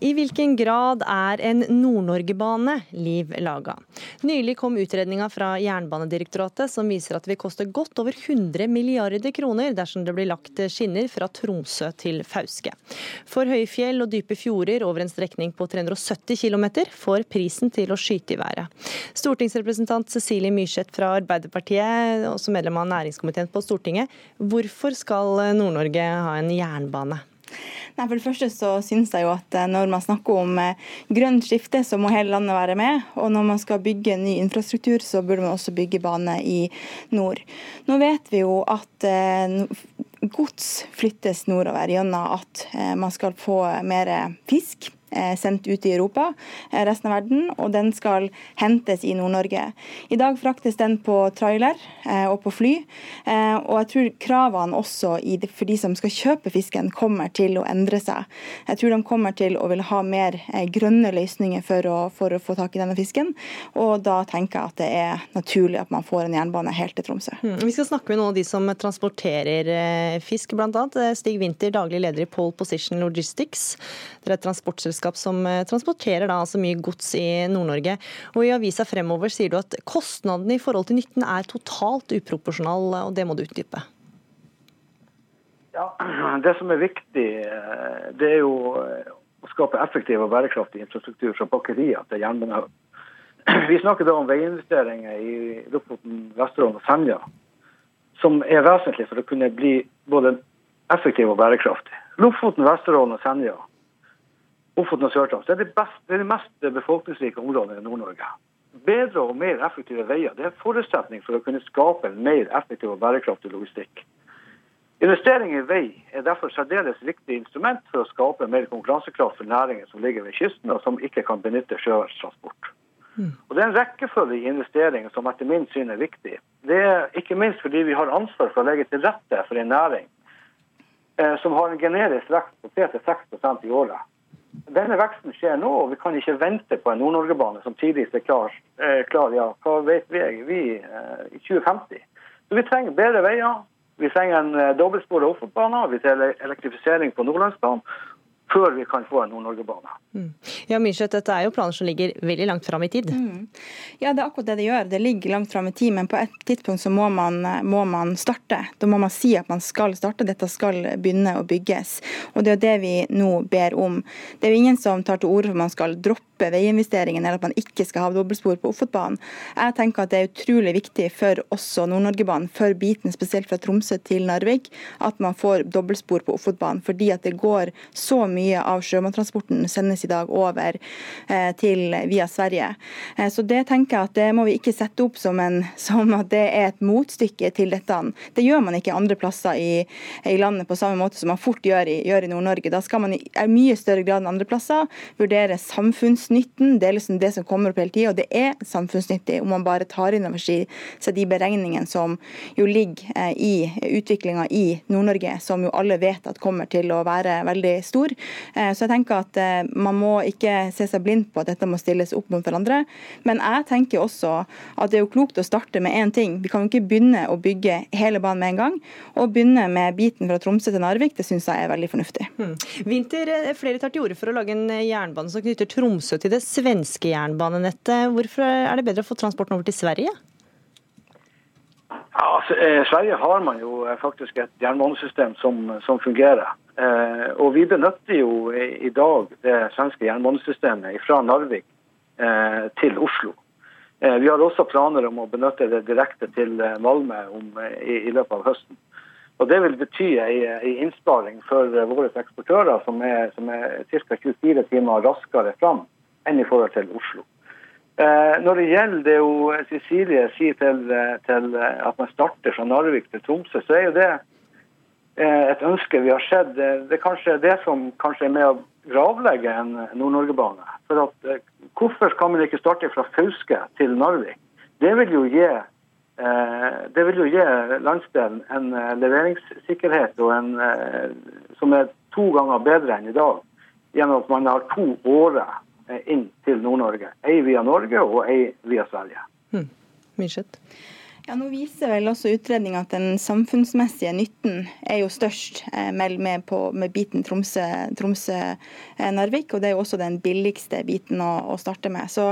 I hvilken grad er en Nord-Norge-bane liv laga? Nylig kom utredninga fra Jernbanedirektoratet som viser at det vil koste godt over 100 milliarder kroner dersom det blir lagt skinner fra Tromsø til Fauske. For høyfjell og dype fjorder over en strekning på 370 km får prisen til å skyte i været. Stortingsrepresentant Cecilie Myrseth fra Arbeiderpartiet, også medlem av næringskomiteen på Stortinget. Hvorfor skal Nord-Norge ha en jernbane? Nei, for det første så synes jeg jo at eh, Når man snakker om eh, grønt skifte, så må hele landet være med. Og når man skal bygge ny infrastruktur, så burde man også bygge bane i nord. Nå vet vi jo at eh, gods flyttes nordover gjennom at man skal få mer fisk sendt ut i Europa, eh, resten av verden, og den skal hentes i Nord-Norge. I dag fraktes den på trailer eh, og på fly, og jeg tror kravene også for de som skal kjøpe fisken, kommer til å endre seg. Jeg tror de kommer til å vil ha mer grønne løsninger for å, for å få tak i denne fisken, og da tenker jeg at det er naturlig at man får en jernbane helt til Tromsø. Mm. Vi skal snakke med noen av de som transporterer fisk, bl.a. Stig Winther, daglig leder i Pole Position Logistics. Dere er et transportselskap selskap som transporterer da altså mye gods i Nord-Norge. Og I avisa fremover sier du at kostnadene i forhold til nytten er totalt uproporsjonal, og det må du utdype. Ja, Det som er viktig, det er jo å skape effektiv og bærekraftig infrastruktur fra pakkerier til jernbane. Vi snakker da om veiinvesteringer i Lofoten, Vesterålen og Senja, som er vesentlig for å kunne bli både effektiv og bærekraftig. Lofoten, Vesterålen og Senja, Ofoten og Sør-Troms det, er det, det er de mest befolkningsrike områdene i Nord-Norge. Bedre og mer effektive veier det er en forutsetning for å kunne skape en mer effektiv og bærekraftig logistikk. Investering i vei er derfor særdeles viktig instrument for å skape mer konkurransekraft for næringer som ligger ved kysten, og som ikke kan benytte sjøtransport. Mm. Og Det er en rekkefølge i investeringer som etter min syn er viktig. Det er ikke minst fordi vi har ansvar for å legge til rette for en næring eh, som har en generisk vekst på 3-6 i året. Denne veksten skjer nå, og vi kan ikke vente på en Nord-Norge-bane som tidligst er klar, eh, klar, ja, hva vet vi, vi eh, i 2050. Så vi trenger bedre veier, vi trenger en eh, dobbeltspor Ofotbane, vi trenger elektrifisering på Nordlandsbanen før vi kan få en Nord-Norge-bane. Mm. Ja, Myrseth, dette er jo planer som ligger veldig langt fram i tid? Mm. Ja, det er akkurat det det gjør. Det ligger langt fram i tid, men på et tidspunkt så må man, må man, starte. Da må man si at man skal starte. Dette skal begynne å bygges. Og det er jo det vi nå ber om. Det er jo ingen som tar til orde for at man skal droppe stoppe veiinvesteringen, eller at man ikke skal ha dobbeltspor på Ofotbanen. Jeg tenker at det er utrolig viktig for også Nord-Norgebanen, for biten spesielt fra Tromsø til Narvik, at man får dobbeltspor på Ofotbanen. Fordi at det går så mye av sjømattransporten sendes i dag over eh, til via Sverige. Eh, så det tenker jeg at det må vi ikke sette opp som, en, som at det er et motstykke til dette. Det gjør man ikke andre plasser i, i landet på samme måte som man fort gjør i, i Nord-Norge. Da skal man i mye større grad enn andre plasser vurdere samfunns samfunnsnytten. Det er liksom det som kommer opp hele tida, og det er samfunnsnyttig om man bare tar inn over seg de beregningene som jo ligger eh, i utviklinga i Nord-Norge, som jo alle vet at kommer til å være veldig stor. Eh, så jeg tenker at eh, man må ikke se seg blind på at dette må stilles opp mot hverandre. Men jeg tenker også at det er jo klokt å starte med én ting. Vi kan jo ikke begynne å bygge hele banen med en gang. Og begynne med biten fra Tromsø til Narvik, det syns jeg er veldig fornuftig. Hmm. Vinter, flere tar til orde for å lage en jernbane som knytter Tromsø til det svenske jernbanenettet. Hvorfor er det bedre å få transporten over til Sverige? Ja, altså, eh, Sverige har man jo eh, faktisk et jernbanesystem som, som fungerer. Eh, og vi benytter jo i, i, dag det svenske jernbanesystemet fra Narvik eh, til Oslo. Eh, vi har også planer om å benytte det direkte til eh, Malmö i, i, løpet av høsten. Og Det vil bety en innsparing for våre eksportører som er, som er ca. 24 timer raskere fram enn i forhold til Oslo. Eh, når det gjelder det jo Cecilie sier til, til, at man starter fra Narvik til Tromsø, så er jo det eh, et ønske vi har sett. Det er kanskje det som kanskje er med å gravlegge en Nord-Norge-bane. For at, eh, Hvorfor kan man ikke starte fra Fauske til Narvik? Det vil jo gi det vil jo gi landsdelen en leveringssikkerhet en, som er to ganger bedre enn i dag, gjennom at man har to årer Eh, inn til Nord-Norge. Ei via Norge og ei via Sverige. Mm. Myrseth? Ja, nå viser vel også utredninga at den samfunnsmessige nytten er jo størst eh, med, på, med biten Tromsø-Narvik. Tromsø, og det er jo også den billigste biten å, å starte med. Så,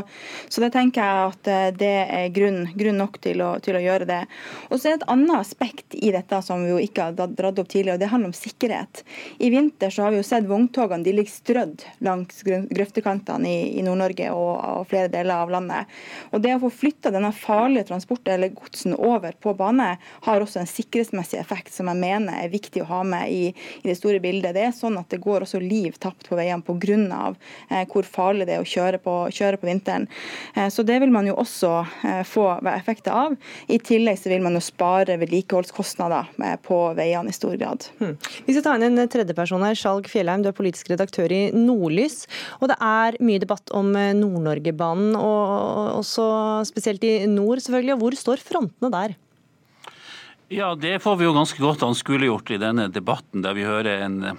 så, det tenker jeg at eh, det er grunn, grunn nok til å, til å, gjøre det. Og så er det et annet aspekt i dette som vi jo ikke har dratt opp tidligere, og det handler om sikkerhet. I vinter så har vi jo sett vogntogene de ligger strødd langs grøftekantene i, i Nord-Norge og, og, flere deler av landet. Og det å få flytta denne farlige transporten eller godsen godsen over på bane, har også en sikkerhetsmessig effekt som jeg mener er viktig å ha med i, i det store bildet. Det er sånn at det går også liv tapt på veiene pga. Eh, hvor farlig det er å kjøre på, kjøre på vinteren. Eh, så Det vil man jo også eh, få effekter av. I tillegg så vil man jo spare vedlikeholdskostnader eh, på veiene i stor grad. Hmm. Vi skal ta inn en tredjeperson her. Skjalg Fjellheim, du er politisk redaktør i Nordlys. Og det er mye debatt om eh, Nord-Norgebanen, og også spesielt i nord, selvfølgelig. Hvor står fronten frontene der? Ja, det får vi jo ganske godt anskueliggjort i denne debatten, der vi hører en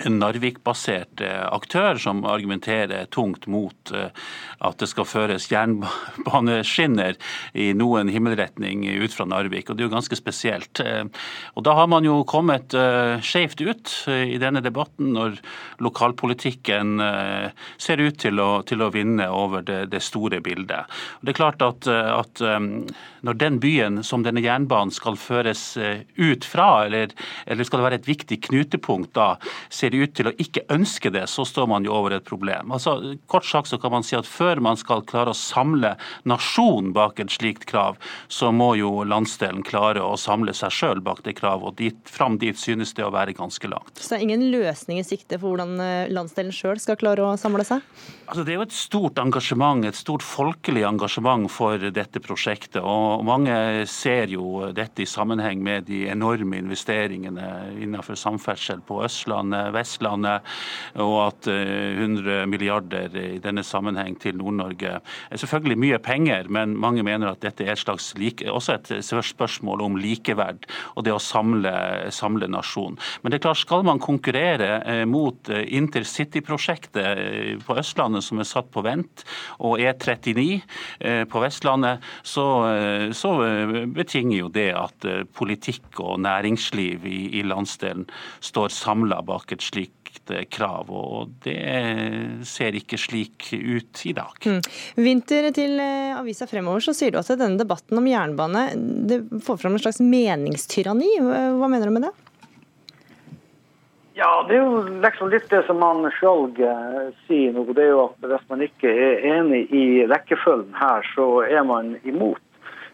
en Narvik-basert eh, aktør som argumenterer tungt mot eh, at det skal føres jernbaneskinner i noen himmelretning ut fra Narvik. og Det er jo ganske spesielt. Eh, og Da har man jo kommet skjevt ut i denne debatten, når lokalpolitikken ser ut til å, til å vinne over det, det, store bildet. Og det er klart at, at når den byen som denne jernbanen skal føres ut fra, eller, eller skal det være et viktig knutepunkt da, ser ut til å ikke ønske det, så står man jo over et problem. Altså, kort sagt så kan man si at Før man skal klare å samle nasjonen bak et slikt krav, så må jo landsdelen klare å samle seg sjøl bak det kravet. og dit, Fram dit synes det å være ganske langt. Så det er ingen løsning i sikte for hvordan eh, landsdelen sjøl skal klare å samle seg? Altså, det er jo et stort engasjement, et stort folkelig engasjement for dette prosjektet. og Mange ser jo dette i sammenheng med de enorme investeringene innenfor samferdsel på Østlandet, Vestlandet, og at 100 eh, milliarder i denne sammenheng til Nord-Norge er selvfølgelig mye penger, men mange mener at dette er et slags like, også et spørsmål om likeverd og det å samle, samle nasjonen. Men det er klart, skal man konkurrere eh, mot eh, intercityprosjektet på Østlandet som er satt på vent, og E39 på Vestlandet, så, så betinger jo det at politikk og næringsliv i, i landsdelen står samla bak et slikt eh, krav, og det ser ikke slik ut i dag. Mm. Vinter til eh, avisa Fremover så sier du at denne debatten om jernbane det får fram en slags meningstyranni. Hva mener du med det? Ja, det er jo liksom litt det som man Skjalg eh, sier nå. Det er jo at hvis man ikke er enig i rekkefølgen her, så er man imot.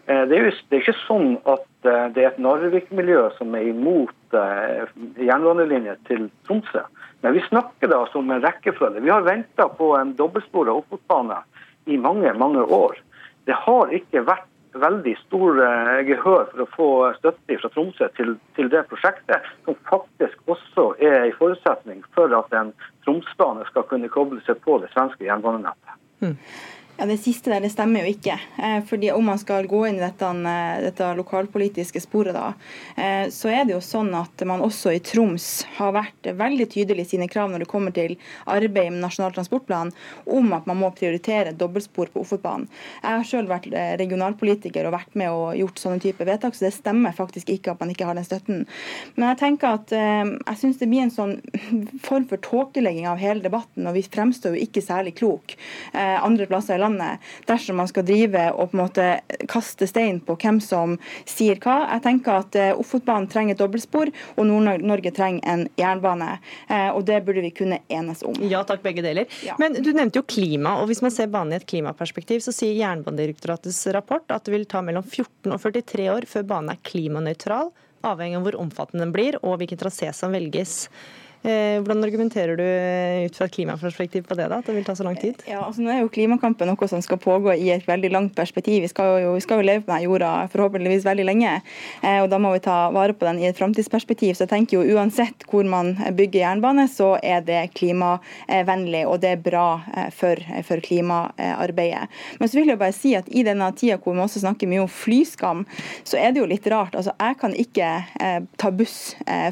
Det er jo det er ikke sånn at det er et Narvik-miljø som er imot jernbanelinje til Tromsø. Men vi snakker da som en rekkefølge. Vi har venta på en dobbeltspora Ofotbane i mange, mange år. Det har ikke vært veldig stor eh, gehør for å få støtte fra Tromsø til, til, det prosjektet, som faktisk også er en forutsetning for at en Tromsbane skal kunne koble seg på det svenske jernbanenettet. Mm. Ja, Det siste der det stemmer jo ikke. Eh, fordi Om man skal gå inn i dette, eh, dette, lokalpolitiske sporet, da, eh, så er det jo sånn at man også i Troms har vært veldig tydelig i sine krav når det kommer til arbeid med Nasjonal transportplan, om at man må prioritere dobbeltspor på Ofotbanen. Jeg har selv vært regionalpolitiker og vært med og gjort sånne type vedtak, så det stemmer faktisk ikke at man ikke har den støtten. Men jeg tenker at jeg syns det blir en sånn form for tåkelegging av hele debatten, og vi fremstår jo ikke særlig klok andre plasser i landet landet dersom man skal drive og på en måte kaste stein på hvem som sier hva. Jeg tenker at eh, Ofotbanen trenger et dobbeltspor, og Nord-Norge trenger en jernbane. Eh, og det burde vi kunne enes om. Ja takk, begge deler. Ja. Men du nevnte jo klima, og hvis man ser banen i et klimaperspektiv, så sier Jernbanedirektoratets rapport at det vil ta mellom 14 og 43 år før banen er klimanøytral, avhengig av hvor omfattende den blir og hvilken trasé som velges. Eh, hvordan argumenterer du eh, ut fra et klimaperspektiv på det, da, at det vil ta så lang tid? Ja, altså Nå er jo klimakampen noe som skal pågå i et veldig langt perspektiv. Vi skal jo, vi skal jo leve på denne jorda forhåpentligvis veldig lenge, eh, og da må vi ta vare på den i et framtidsperspektiv. Så jeg tenker jo uansett hvor man bygger jernbane, så er det klimavennlig, og det er bra for, for klimaarbeidet. Men så vil jeg bare si at i denne tida hvor vi også snakker mye om flyskam, så er det jo litt rart. Altså, jeg kan ikke ta buss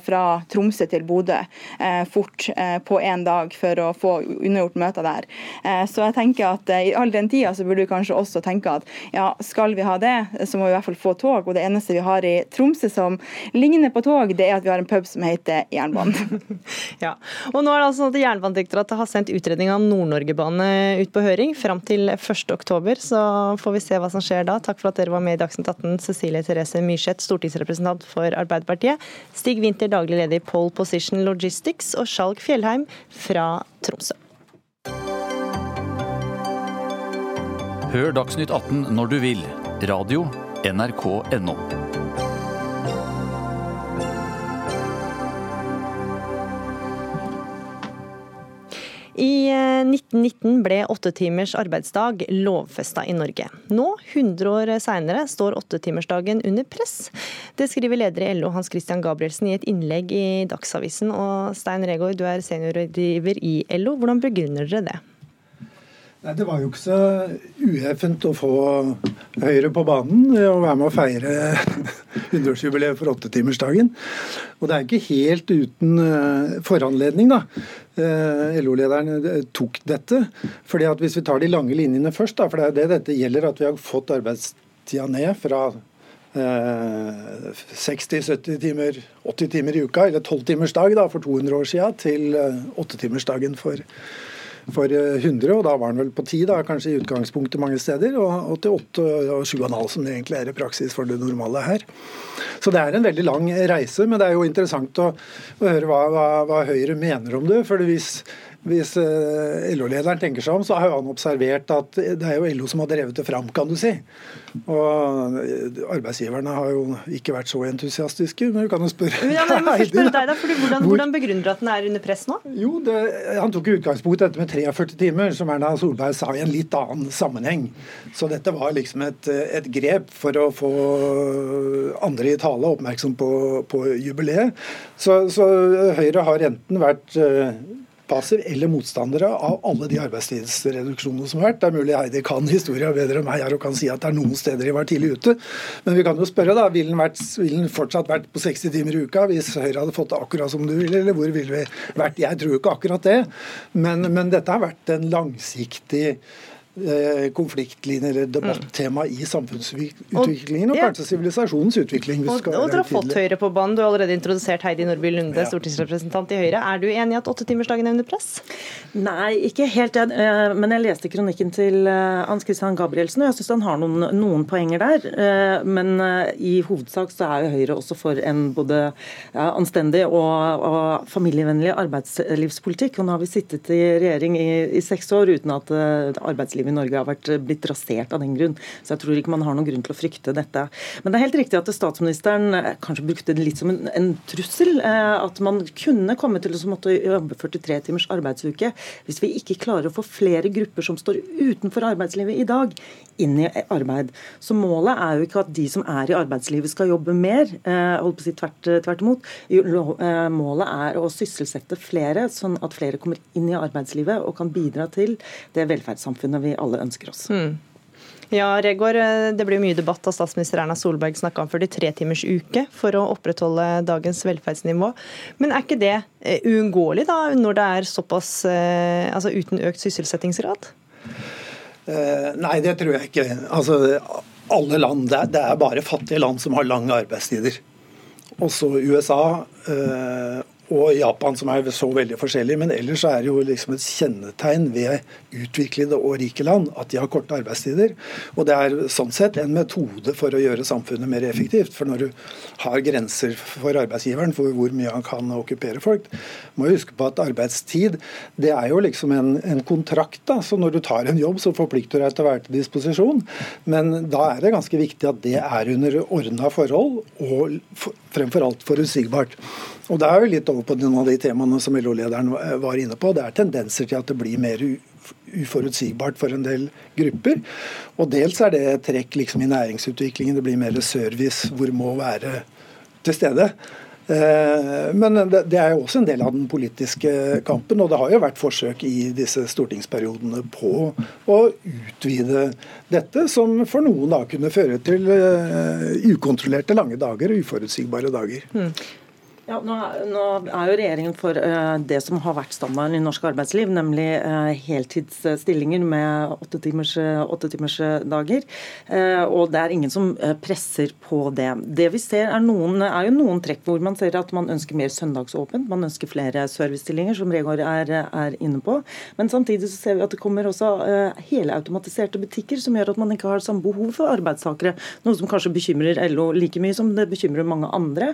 fra Tromsø til Bodø. Eh, fort eh, på én dag for å få unnagjort møter der. Eh, så jeg tenker at i all den tida så burde vi kanskje også tenke at ja, skal vi ha det, så må vi i hvert fall få tog. Og det eneste vi har i Tromsø som ligner på tog, det er at vi har en pub som heter Jernbanen. ja. Og nå er det altså sånn at Jernbanedirektoratet har sendt utredning av Nord-Norge-bane ut på høring fram til 1.10, så får vi se hva som skjer da. Takk for at dere var med i Dagsnytt 18, Cecilie Therese Myrseth, stortingsrepresentant for Arbeiderpartiet. Stig Winther, daglig leder i Pole Position Logistics Logistics og Skjalg Fjellheim fra Tromsø. Hør Dagsnytt 18 når du vil. Radio NRK.no. I 1919 eh, ble åttetimers arbeidsdag lovfesta i Norge. Nå, 100 år seinere, står åttetimersdagen under press. Det skriver leder i LO Hans Christian Gabrielsen i et innlegg i Dagsavisen. Og Stein Regaard, du er seniorrådgiver i LO. Hvordan begrunner dere det? Nei, Det var jo ikke så ueffent å få Høyre på banen og være med å feire 100-årsjubileet for åttetimersdagen. Og det er ikke helt uten eh, foranledning, da. Eh, LO-lederen tok dette. fordi at Hvis vi tar de lange linjene først, da, for det er det dette gjelder, at vi har fått arbeidstida ned fra 60-70 timer, 80 timer i uka, eller 12 timers dag da, for 200 år siden, til 8-timersdagen for for 100, og da var den vel på 10, da, kanskje i utgangspunktet mange steder, og, og til 8 og 7,5 som det egentlig er i praksis for det normale her. Så det er en veldig lang reise, men det er jo interessant å, å høre hva, hva, hva, Høyre mener om det. for hvis hvis eh, LO-lederen tenker seg om, så har han observert at det er jo LO som har drevet det fram, kan du si. Og eh, arbeidsgiverne har jo ikke vært så entusiastiske, men du kan jo spørre ja, men jeg må spørre deg da, fordi hvordan, hvordan, begrunner du at den er under press nå? Jo, det, Han tok utgangspunkt i dette med 43 timer, som Erna Solberg sa i en litt annen sammenheng. Så dette var liksom et, et grep for å få andre i tale oppmerksom på, på jubileet. Så, så Høyre har enten vært passiv eller motstandere av alle de arbeidstidsreduksjonene som har vært. Det er mulig Heidi kan historia bedre enn meg her og kan si at det er noen steder de var tidlig ute. Men vi kan jo spørre, da. Vil den, vært, ville den fortsatt vært på 60 timer i uka hvis Høyre hadde fått det akkurat som du ville, eller hvor ville vi vært? Jeg tror jo ikke akkurat det. Men, men dette har vært en langsiktig Eh, konfliktlinje eller debattema i samfunnsutviklingen, og, kanskje sivilisasjonens utvikling. og, og dere har fått Høyre på banen. Du har allerede introdusert Heidi Nordby Lunde, ja. stortingsrepresentant i Høyre. Er du enig i at åttetimersdagen er under press? Nei, ikke helt. Eh, men jeg leste kronikken til eh, Hans Christian Gabrielsen, og jeg syns han har noen, noen, poenger der. Men i hovedsak så er jo Høyre også for en både anstendig og, og familievennlig arbeidslivspolitikk. Og nå har vi sittet i regjering i, i seks år uten at arbeidslivet arbeidslivet i Norge har vært, blitt rasert av den grunn. Så jeg tror ikke man har noen grunn til å frykte dette. Men det er helt riktig at statsministeren eh, kanskje brukte det litt som en, en trussel. Eh, at man kunne komme til å måtte jobbe 43 timers arbeidsuke hvis vi ikke klarer å få flere grupper som står utenfor arbeidslivet i dag, inn i arbeid. Så målet er jo ikke at de som er i arbeidslivet skal jobbe mer, eh, holdt på å si tvert, tvert imot. Målet er å sysselsette flere, sånn at flere kommer inn i arbeidslivet og kan bidra til det velferdssamfunnet vi alle ønsker oss. Mm. Ja, Regård, eh, Det blir mye debatt da statsminister Erna Solberg snakka om 43 timers uke for å opprettholde dagens velferdsnivå. Men er ikke det eh, uunngåelig da, når det er såpass eh, altså uten økt sysselsettingsgrad? Uh, nei, det tror jeg ikke. Altså, alle land, det er, det er bare fattige land som har lange arbeidstider. Også USA eh, og Japan, som er så veldig forskjellige. Men ellers er det jo liksom et kjennetegn ved utviklede og rike land at de har korte arbeidstider. Og det er sånn sett en metode for å gjøre samfunnet mer effektivt. For når du har grenser for arbeidsgiveren for hvor mye han kan okkupere folk, må du huske på at arbeidstid det er jo liksom en, en kontrakt. da, Så når du tar en jobb, så forplikter du deg til å være til disposisjon. Men da er det ganske viktig at det er under ordna forhold, og fremfor alt forutsigbart. Og Det er jo litt over på noen av de temaene som LO-lederen var inne på. Det er tendenser til at det blir mer uforutsigbart for en del grupper. Og dels er det trekk liksom i næringsutviklingen. Det blir mer service hvor må være til stede. Eh, men det er jo også en del av den politiske kampen, og det har jo vært forsøk i disse stortingsperiodene på å utvide dette, som for noen da kunne føre til eh, ukontrollerte lange dager og uforutsigbare dager. Mm. Ja, nå, nå, er jo regjeringen for uh, det som har vært standarden i norsk arbeidsliv, nemlig uh, heltidsstillinger med åttetimersdager. Uh, og det er ingen som presser på det. Det vi ser er, noen, er jo noen trekk hvor man ser at man ønsker mer søndagsåpent. Man ønsker flere servicestillinger, som Regård er, er, inne på. Men samtidig så ser vi at det kommer også helautomatiserte butikker som gjør at man ikke har samme behov for arbeidstakere. Noe som kanskje bekymrer LO like mye som det bekymrer mange andre.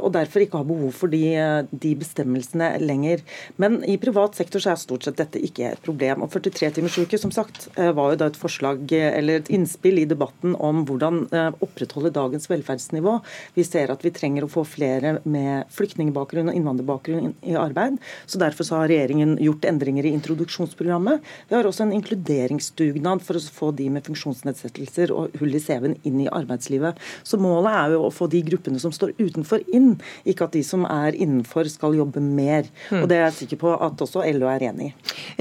og derfor derfor ikke har behov for de, de, bestemmelsene lenger. Men i privat sektor så er stort sett dette ikke et problem. Og 43 timers uke som sagt, eh, var jo da et forslag eller et innspill i debatten om hvordan eh, opprettholde dagens velferdsnivå. Vi ser at vi trenger å få flere med flyktningbakgrunn og innvandrerbakgrunn i arbeid. Så Derfor så har regjeringen gjort endringer i introduksjonsprogrammet. Vi har også en inkluderingsdugnad for å få de med funksjonsnedsettelser og hull i CV-en inn i arbeidslivet. Så Målet er jo å få de gruppene som står utenfor, inn ikke at de som er innenfor skal jobbe mer. Mm. Og Det er jeg sikker på at også LO er enig i.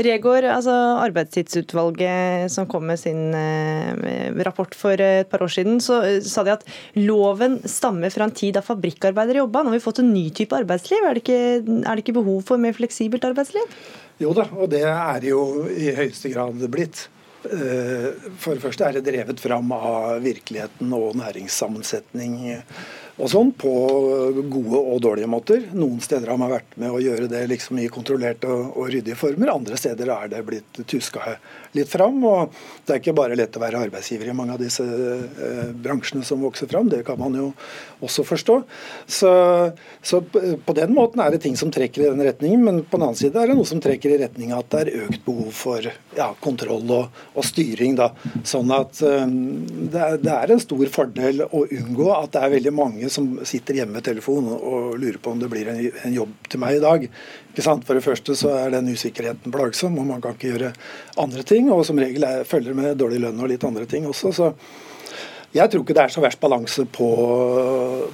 Regård, altså arbeidstidsutvalget som kom med sin eh, rapport for et par år siden, så eh, sa de at loven stammer fra en tid da fabrikkarbeidere jobba. Nå har vi fått en ny type arbeidsliv. Er det ikke, er det ikke behov for mer fleksibelt arbeidsliv? Jo da, og det er jo i høyeste grad blitt. Eh, for det første er det drevet fram av virkeligheten og næringssammensetning og sånn, på gode og dårlige måter. Noen steder har man vært med å gjøre det liksom i kontrollerte og, og ryddige former. Andre steder er det blitt tuska litt fram. og Det er ikke bare lett å være arbeidsgiver i mange av disse eh, bransjene som vokser fram. Det kan man jo også forstå. Så, så, på den måten er det ting som trekker i den retningen. Men på den annen side er det noe som trekker i retning at det er økt behov for ja, kontroll og, og, styring. da, Sånn at um, det, er, det er en stor fordel å unngå at det er veldig mange som sitter hjemme med telefon og lurer på om det blir en jobb til meg i dag. Ikke sant? For det første så er den usikkerheten plagsom, og man kan ikke gjøre andre ting. Og som regel er, følger med dårlig lønn og litt andre ting også. så jeg tror ikke det er så verst balanse på,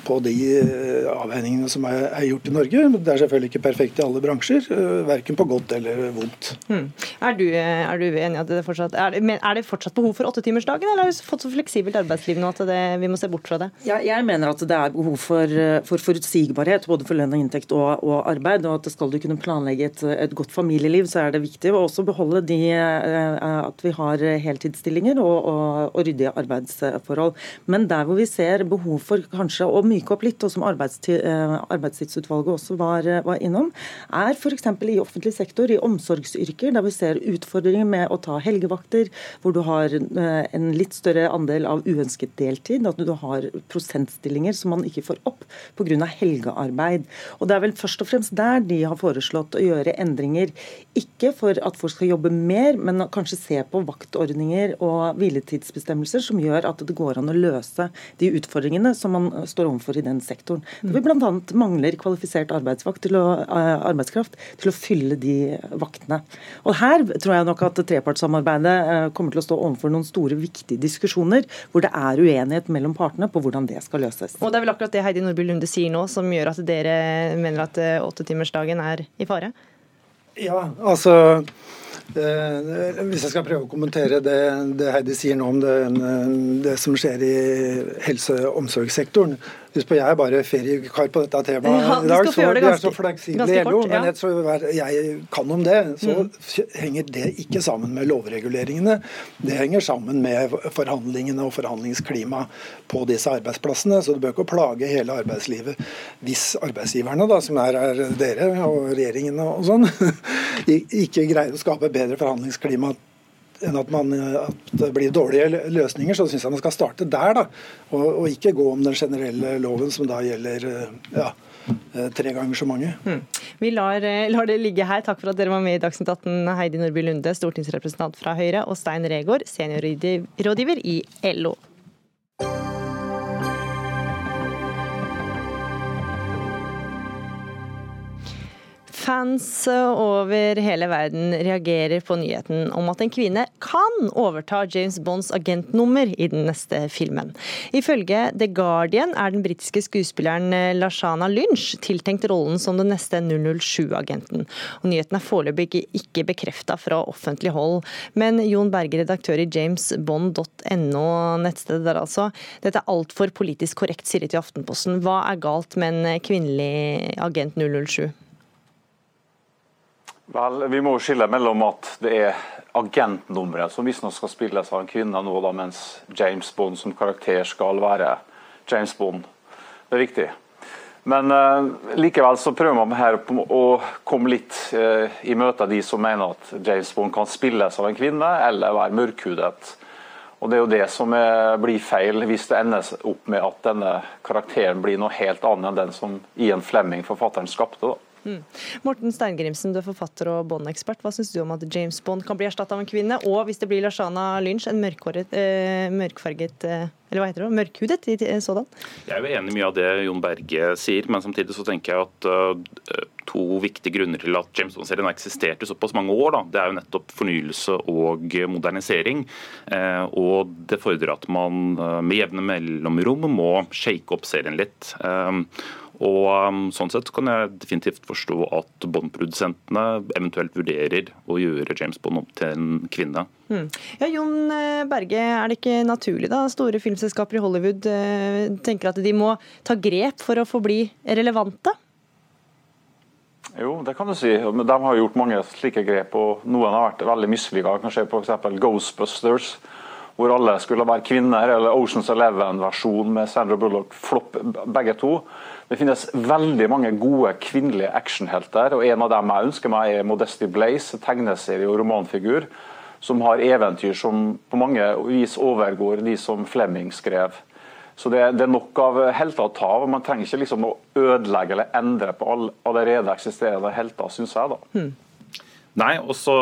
på de eh, avveiningene som er, er, gjort i Norge. Det er selvfølgelig ikke perfekt i alle bransjer, eh, verken på godt eller vondt. Mm. Er, du, er, du, enig at det fortsatt er er det fortsatt behov for åttetimersdagen, eller har vi fått så fleksibelt arbeidsliv nå at det, vi må se bort fra det? Ja, jeg mener at det er behov for, for forutsigbarhet både for lønn og inntekt og, og, arbeid. og at Skal du kunne planlegge et, et, godt familieliv, så er det viktig å også beholde de, eh, at vi har heltidsstillinger og, og, og ryddige arbeidsforhold forhold. Men der hvor vi ser behov for kanskje å myke opp litt, og som eh, arbeidstidsutvalget også var, eh, var innom, er f.eks. i offentlig sektor, i omsorgsyrker, der vi ser utfordringer med å ta helgevakter, hvor du har eh, en litt større andel av uønsket deltid, at du har prosentstillinger som man ikke får opp pga. helgearbeid. Og Det er vel først og fremst der de har foreslått å gjøre endringer. Ikke for at folk skal jobbe mer, men kanskje se på vaktordninger og hviletidsbestemmelser som gjør at det går går an å løse de utfordringene som man står overfor i den sektoren. Da vi bl.a. mangler kvalifisert til å, eh, arbeidskraft til å fylle de vaktene. Og Her tror jeg nok at trepartssamarbeidet eh, kommer til å stå overfor noen store, viktige diskusjoner hvor det er uenighet mellom partene på hvordan det skal løses. Og Det er vel akkurat det Heidi Nordby Lunde sier nå, som gjør at dere mener at eh, åttetimersdagen er i fare? Ja, altså Eh, hvis jeg skal prøve å kommentere det, det Heidi sier nå om det, det som skjer i helse- og omsorgssektoren, Husk på, Jeg er bare feriekar på dette temaet ja, i dag, så det er så fleksibel i LO. Men jeg, så jeg kan om det, så mm. henger det ikke sammen med lovreguleringene. Det henger sammen med forhandlingene og forhandlingsklimaet på disse arbeidsplassene. Så du bør ikke plage hele arbeidslivet hvis arbeidsgiverne, da, som er, er dere og regjeringen og sånn, ikke greier å skape bedre forhandlingsklima enn at, man, at, det blir dårlige løsninger, så syns jeg man skal starte der. da, og, og, ikke gå om den generelle loven som da gjelder ja, tre ganger så mange. Mm. Vi lar, lar, det ligge her. Takk for at dere var med i Dagsnytt 18, Heidi Nordby Lunde, stortingsrepresentant fra Høyre, og Stein Regård, seniorrådgiver i LO. Fans over hele verden reagerer på nyheten om at en kvinne kan overta James Bonds agentnummer i den neste filmen. Ifølge The Guardian er den britiske skuespilleren Lashana Lynch tiltenkt rollen som den neste 007-agenten. Nyheten er foreløpig ikke bekrefta fra offentlig hold. Men Jon Berge, redaktør i jamesbond.no, nettstedet der altså. Dette er altfor politisk korrekt, sier de til Aftenposten. Hva er galt med en kvinnelig agent 007? Vel, Vi må skille mellom at det er agentnummeret som visstnok skal spilles av en kvinne nå, da, mens James Bond som karakter skal være James Bond. Det er viktig. Men uh, likevel så prøver man her å komme litt uh, i møte de som mener at James Bond kan spilles av en kvinne eller være mørkhudet. Og Det er jo det som er, blir feil, hvis det ender opp med at denne karakteren blir noe helt annet enn den som Ian Flemming, forfatteren, skapte. da. Mm. Morten Steingrimsen, du er forfatter og Bond-ekspert. Hva syns du om at James Bond kan bli erstatta av en kvinne, og hvis det blir Lashana Lynch, en eh, mørkfarget eh, eller hva heter det, mørkhudet sådan? Jeg er jo enig i mye av det Jon Berge sier, men samtidig så tenker jeg at uh, to viktige grunner til at James Bond-serien har eksistert i såpass mange år, da, det er jo nettopp fornyelse og modernisering. Uh, og det fordrer at man uh, med jevne mellomrom må shake opp serien litt. Og um, Sånn sett kan jeg definitivt forstå at Bond-produsentene eventuelt vurderer å gjøre James Bond om til en kvinne. Mm. Ja, Jon eh, Berge, er det ikke naturlig da store filmselskaper i Hollywood eh, tenker at de må ta grep for å forbli relevante? Jo, det kan du si. De har gjort mange slike grep, og noen har vært veldig mislykka. Kanskje f.eks. Ghostbusters, hvor alle skulle være kvinner, eller Oceans Eleven-versjon med Sandra Bullock, flopp begge to. Det finnes veldig mange gode kvinnelige actionhelter, og en av dem jeg ønsker meg er Modesty Blaze, tegneserie- og romanfigur, som har eventyr som på mange vis overgår de som Flemming skrev. Så det, det, er nok av helter å ta av. Man trenger ikke liksom å ødelegge eller endre på all, allerede eksisterende helter, syns jeg. da. Hmm. Nei, og så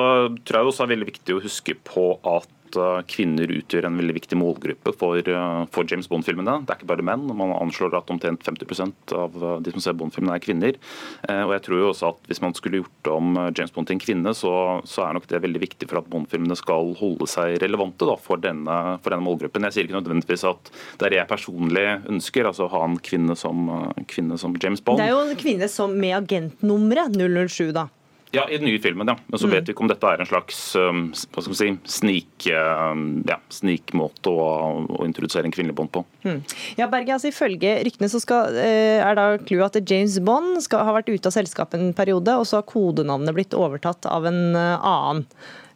tror jeg det også er veldig viktig å huske på at Eh, kvinner utgjør en veldig viktig målgruppe for, eh, for James Bond-filmene. Det er ikke bare menn. Man anslår at omtrent 50 av eh, de som ser Bond-filmene, er kvinner. Og jeg tror jo også at Hvis man skulle gjort om James Bond til en kvinne, så, så er nok det veldig viktig for at Bond-filmene skal holde seg relevante da, for, denne, for, denne, målgruppen. Jeg sier ikke nødvendigvis at det er det jeg personlig ønsker, altså å ha en kvinne som, kvinne som James Bond. Det er jo en kvinne som med agentnummeret 007, da. Ja, i den nye filmen, ja. Men så vet vi ikke om dette er en slags um, hva skal vi si, snik, um, ja, snikmåte å, å, introdusere en kvinnelig Bond på. Mm. Ja, Berge, altså Ifølge ryktene så skal, eh, er da clouet at James Bond skal ha vært ute av selskapet en periode, og så har kodenavnet blitt overtatt av en eh, annen.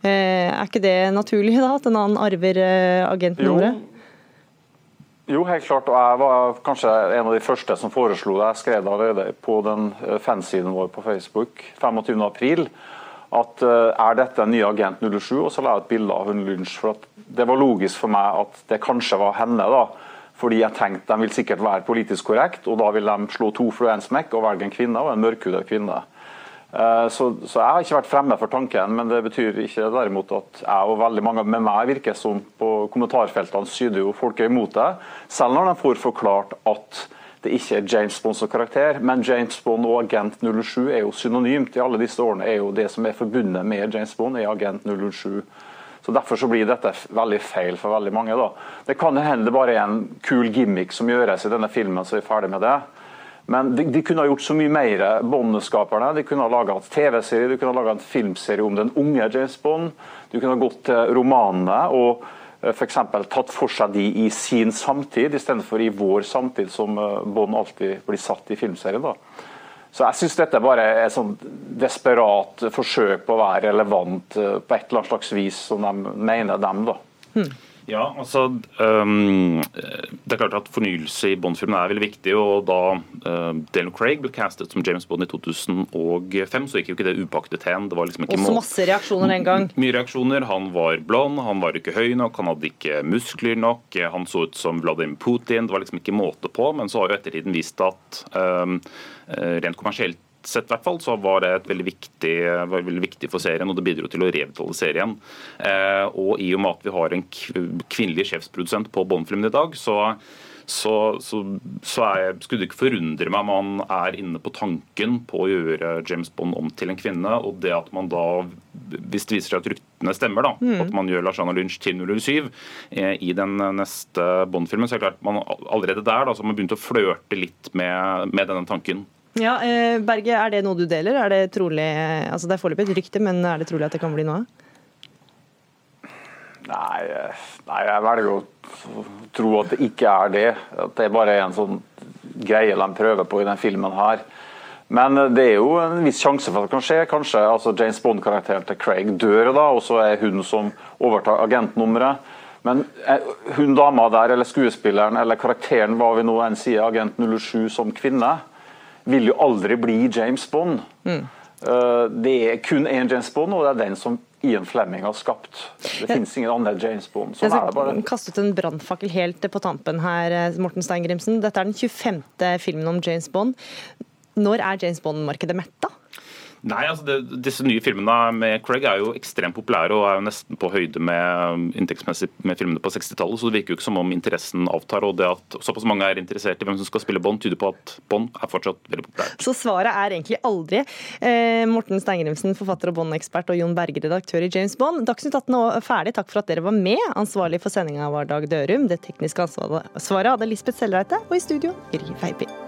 Eh, er ikke det naturlig, da? At en annen arver agentnummeret? Jo. Helt klart. og Jeg var kanskje en av de første som foreslo det. Jeg skrev det på den eh, fansiden vår på Facebook 25.4 at uh, er dette en ny agent 07? Og så la jeg et bilde av hun lunsj, for Det var logisk for meg at det kanskje var henne. da, fordi jeg tenkte de vil sikkert være politisk korrekt, og da vil de slå to fluer og velge en kvinne, og en mørkhudet kvinne. Eh, så, så, jeg har ikke vært fremme for tanken, men det betyr ikke derimot at jeg og veldig mange med meg virker som på kommentarfeltene syder jo folk er imot det. Selv når de får forklart at det ikke er James Bond som karakter, men James Bond og Agent 07 er jo synonymt i alle disse årene. er jo Det som er forbundet med James Bond, er Agent 07. Så Derfor så blir dette veldig feil for veldig mange. da. Det kan hende det bare er en kul gimmick som gjøres i denne filmen, så er vi ferdig med det. Men de, de, kunne ha gjort så mye mer, Bond-skaperne. De kunne ha laga TV-serie, de kunne ha laga en filmserie om den unge James Bond. De kunne ha gått til romanene og eh, f.eks. tatt for seg de i sin samtid, istedenfor i vår samtid, som eh, Bond alltid blir satt i filmserien. da. Så jeg syns dette bare er et sånn desperat forsøk på å være relevant eh, på et eller annet slags vis, som de mener dem. da. Hmm. Ja, altså um, Det er klart at Fornyelse i Bond-filmene er veldig viktig. og Da uh, Daniel Craig ble castet som James Bond i 2005, så gikk jo ikke det upaktet hen. Det var liksom ikke Også masse reaksjoner den gang. Mye reaksjoner. Han var blond, han var ikke høy nok, han hadde ikke muskler nok. Han så ut som Vladimir Putin. Det var liksom ikke måte på. Men så har jo ettertiden vist at um, rent kommersielt sett hvert fall, så var det veldig viktig, veldig viktig, for serien, og det bidro til å revitalisere serien. Eh, og i og med at vi har en kvinnelig sjefsprodusent på Bond-filmen i dag, så så, så, så jeg, skulle det ikke forundre meg om man er inne på tanken på å gjøre James Bond om til en kvinne. Og det at man da, hvis det viser seg at ryktene stemmer, da, mm. at man gjør Lashana Lynch til 007 eh, i den neste Bond-filmen, så er det klart man allerede der da, så har man begynt å flørte litt med, med denne tanken. Ja, eh, Berge, Er det noe du deler? Er Det trolig, altså det er foreløpig et rykte, men er det trolig at det kan bli noe? Nei, eh, nei, jeg velger å tro at det ikke er det. At det bare er en sånn greie de prøver på i den filmen her. Men eh, det er jo en viss sjanse for at det kan skje. Kanskje altså James Bond-karakteren til Craig dør, da, og så er hun som overtar agentnummeret. Men hun dama der, eller skuespilleren eller karakteren, hva vi nå enn sier, agent 07 som kvinne, vil jo aldri bli James Bond. Mm. Eh, det er kun én James Bond, og det er den som Ian Flemming har skapt. Det ja. finnes ingen andre James Bond. Sånn jeg skal kaste ut en brannfakkel helt på tampen her, Morten Morten Steingrimsen. Dette er den 25. filmen om James Bond. Når er James Bond-markedet metta? Nei, altså det, Disse nye filmene med Craig er jo ekstremt populære og er jo nesten på høyde med inntektsmessig med filmene på 60-tallet. Så det virker jo ikke som om interessen avtar. Og det at såpass mange er interessert i hvem som skal spille Bond, tyder på at Bond er fortsatt veldig populært. Så svaret er egentlig aldri. Eh, Morten Steingrimsen, forfatter og Bond-ekspert, og Jon Berge, redaktør i James Bond. Dagsnytt 18 er ferdig. Takk for at dere var med. Ansvarlig for sendinga var Dag Dørum. Det tekniske ansvaret hadde Lisbeth Sellreite, og i studio Gry Veiby.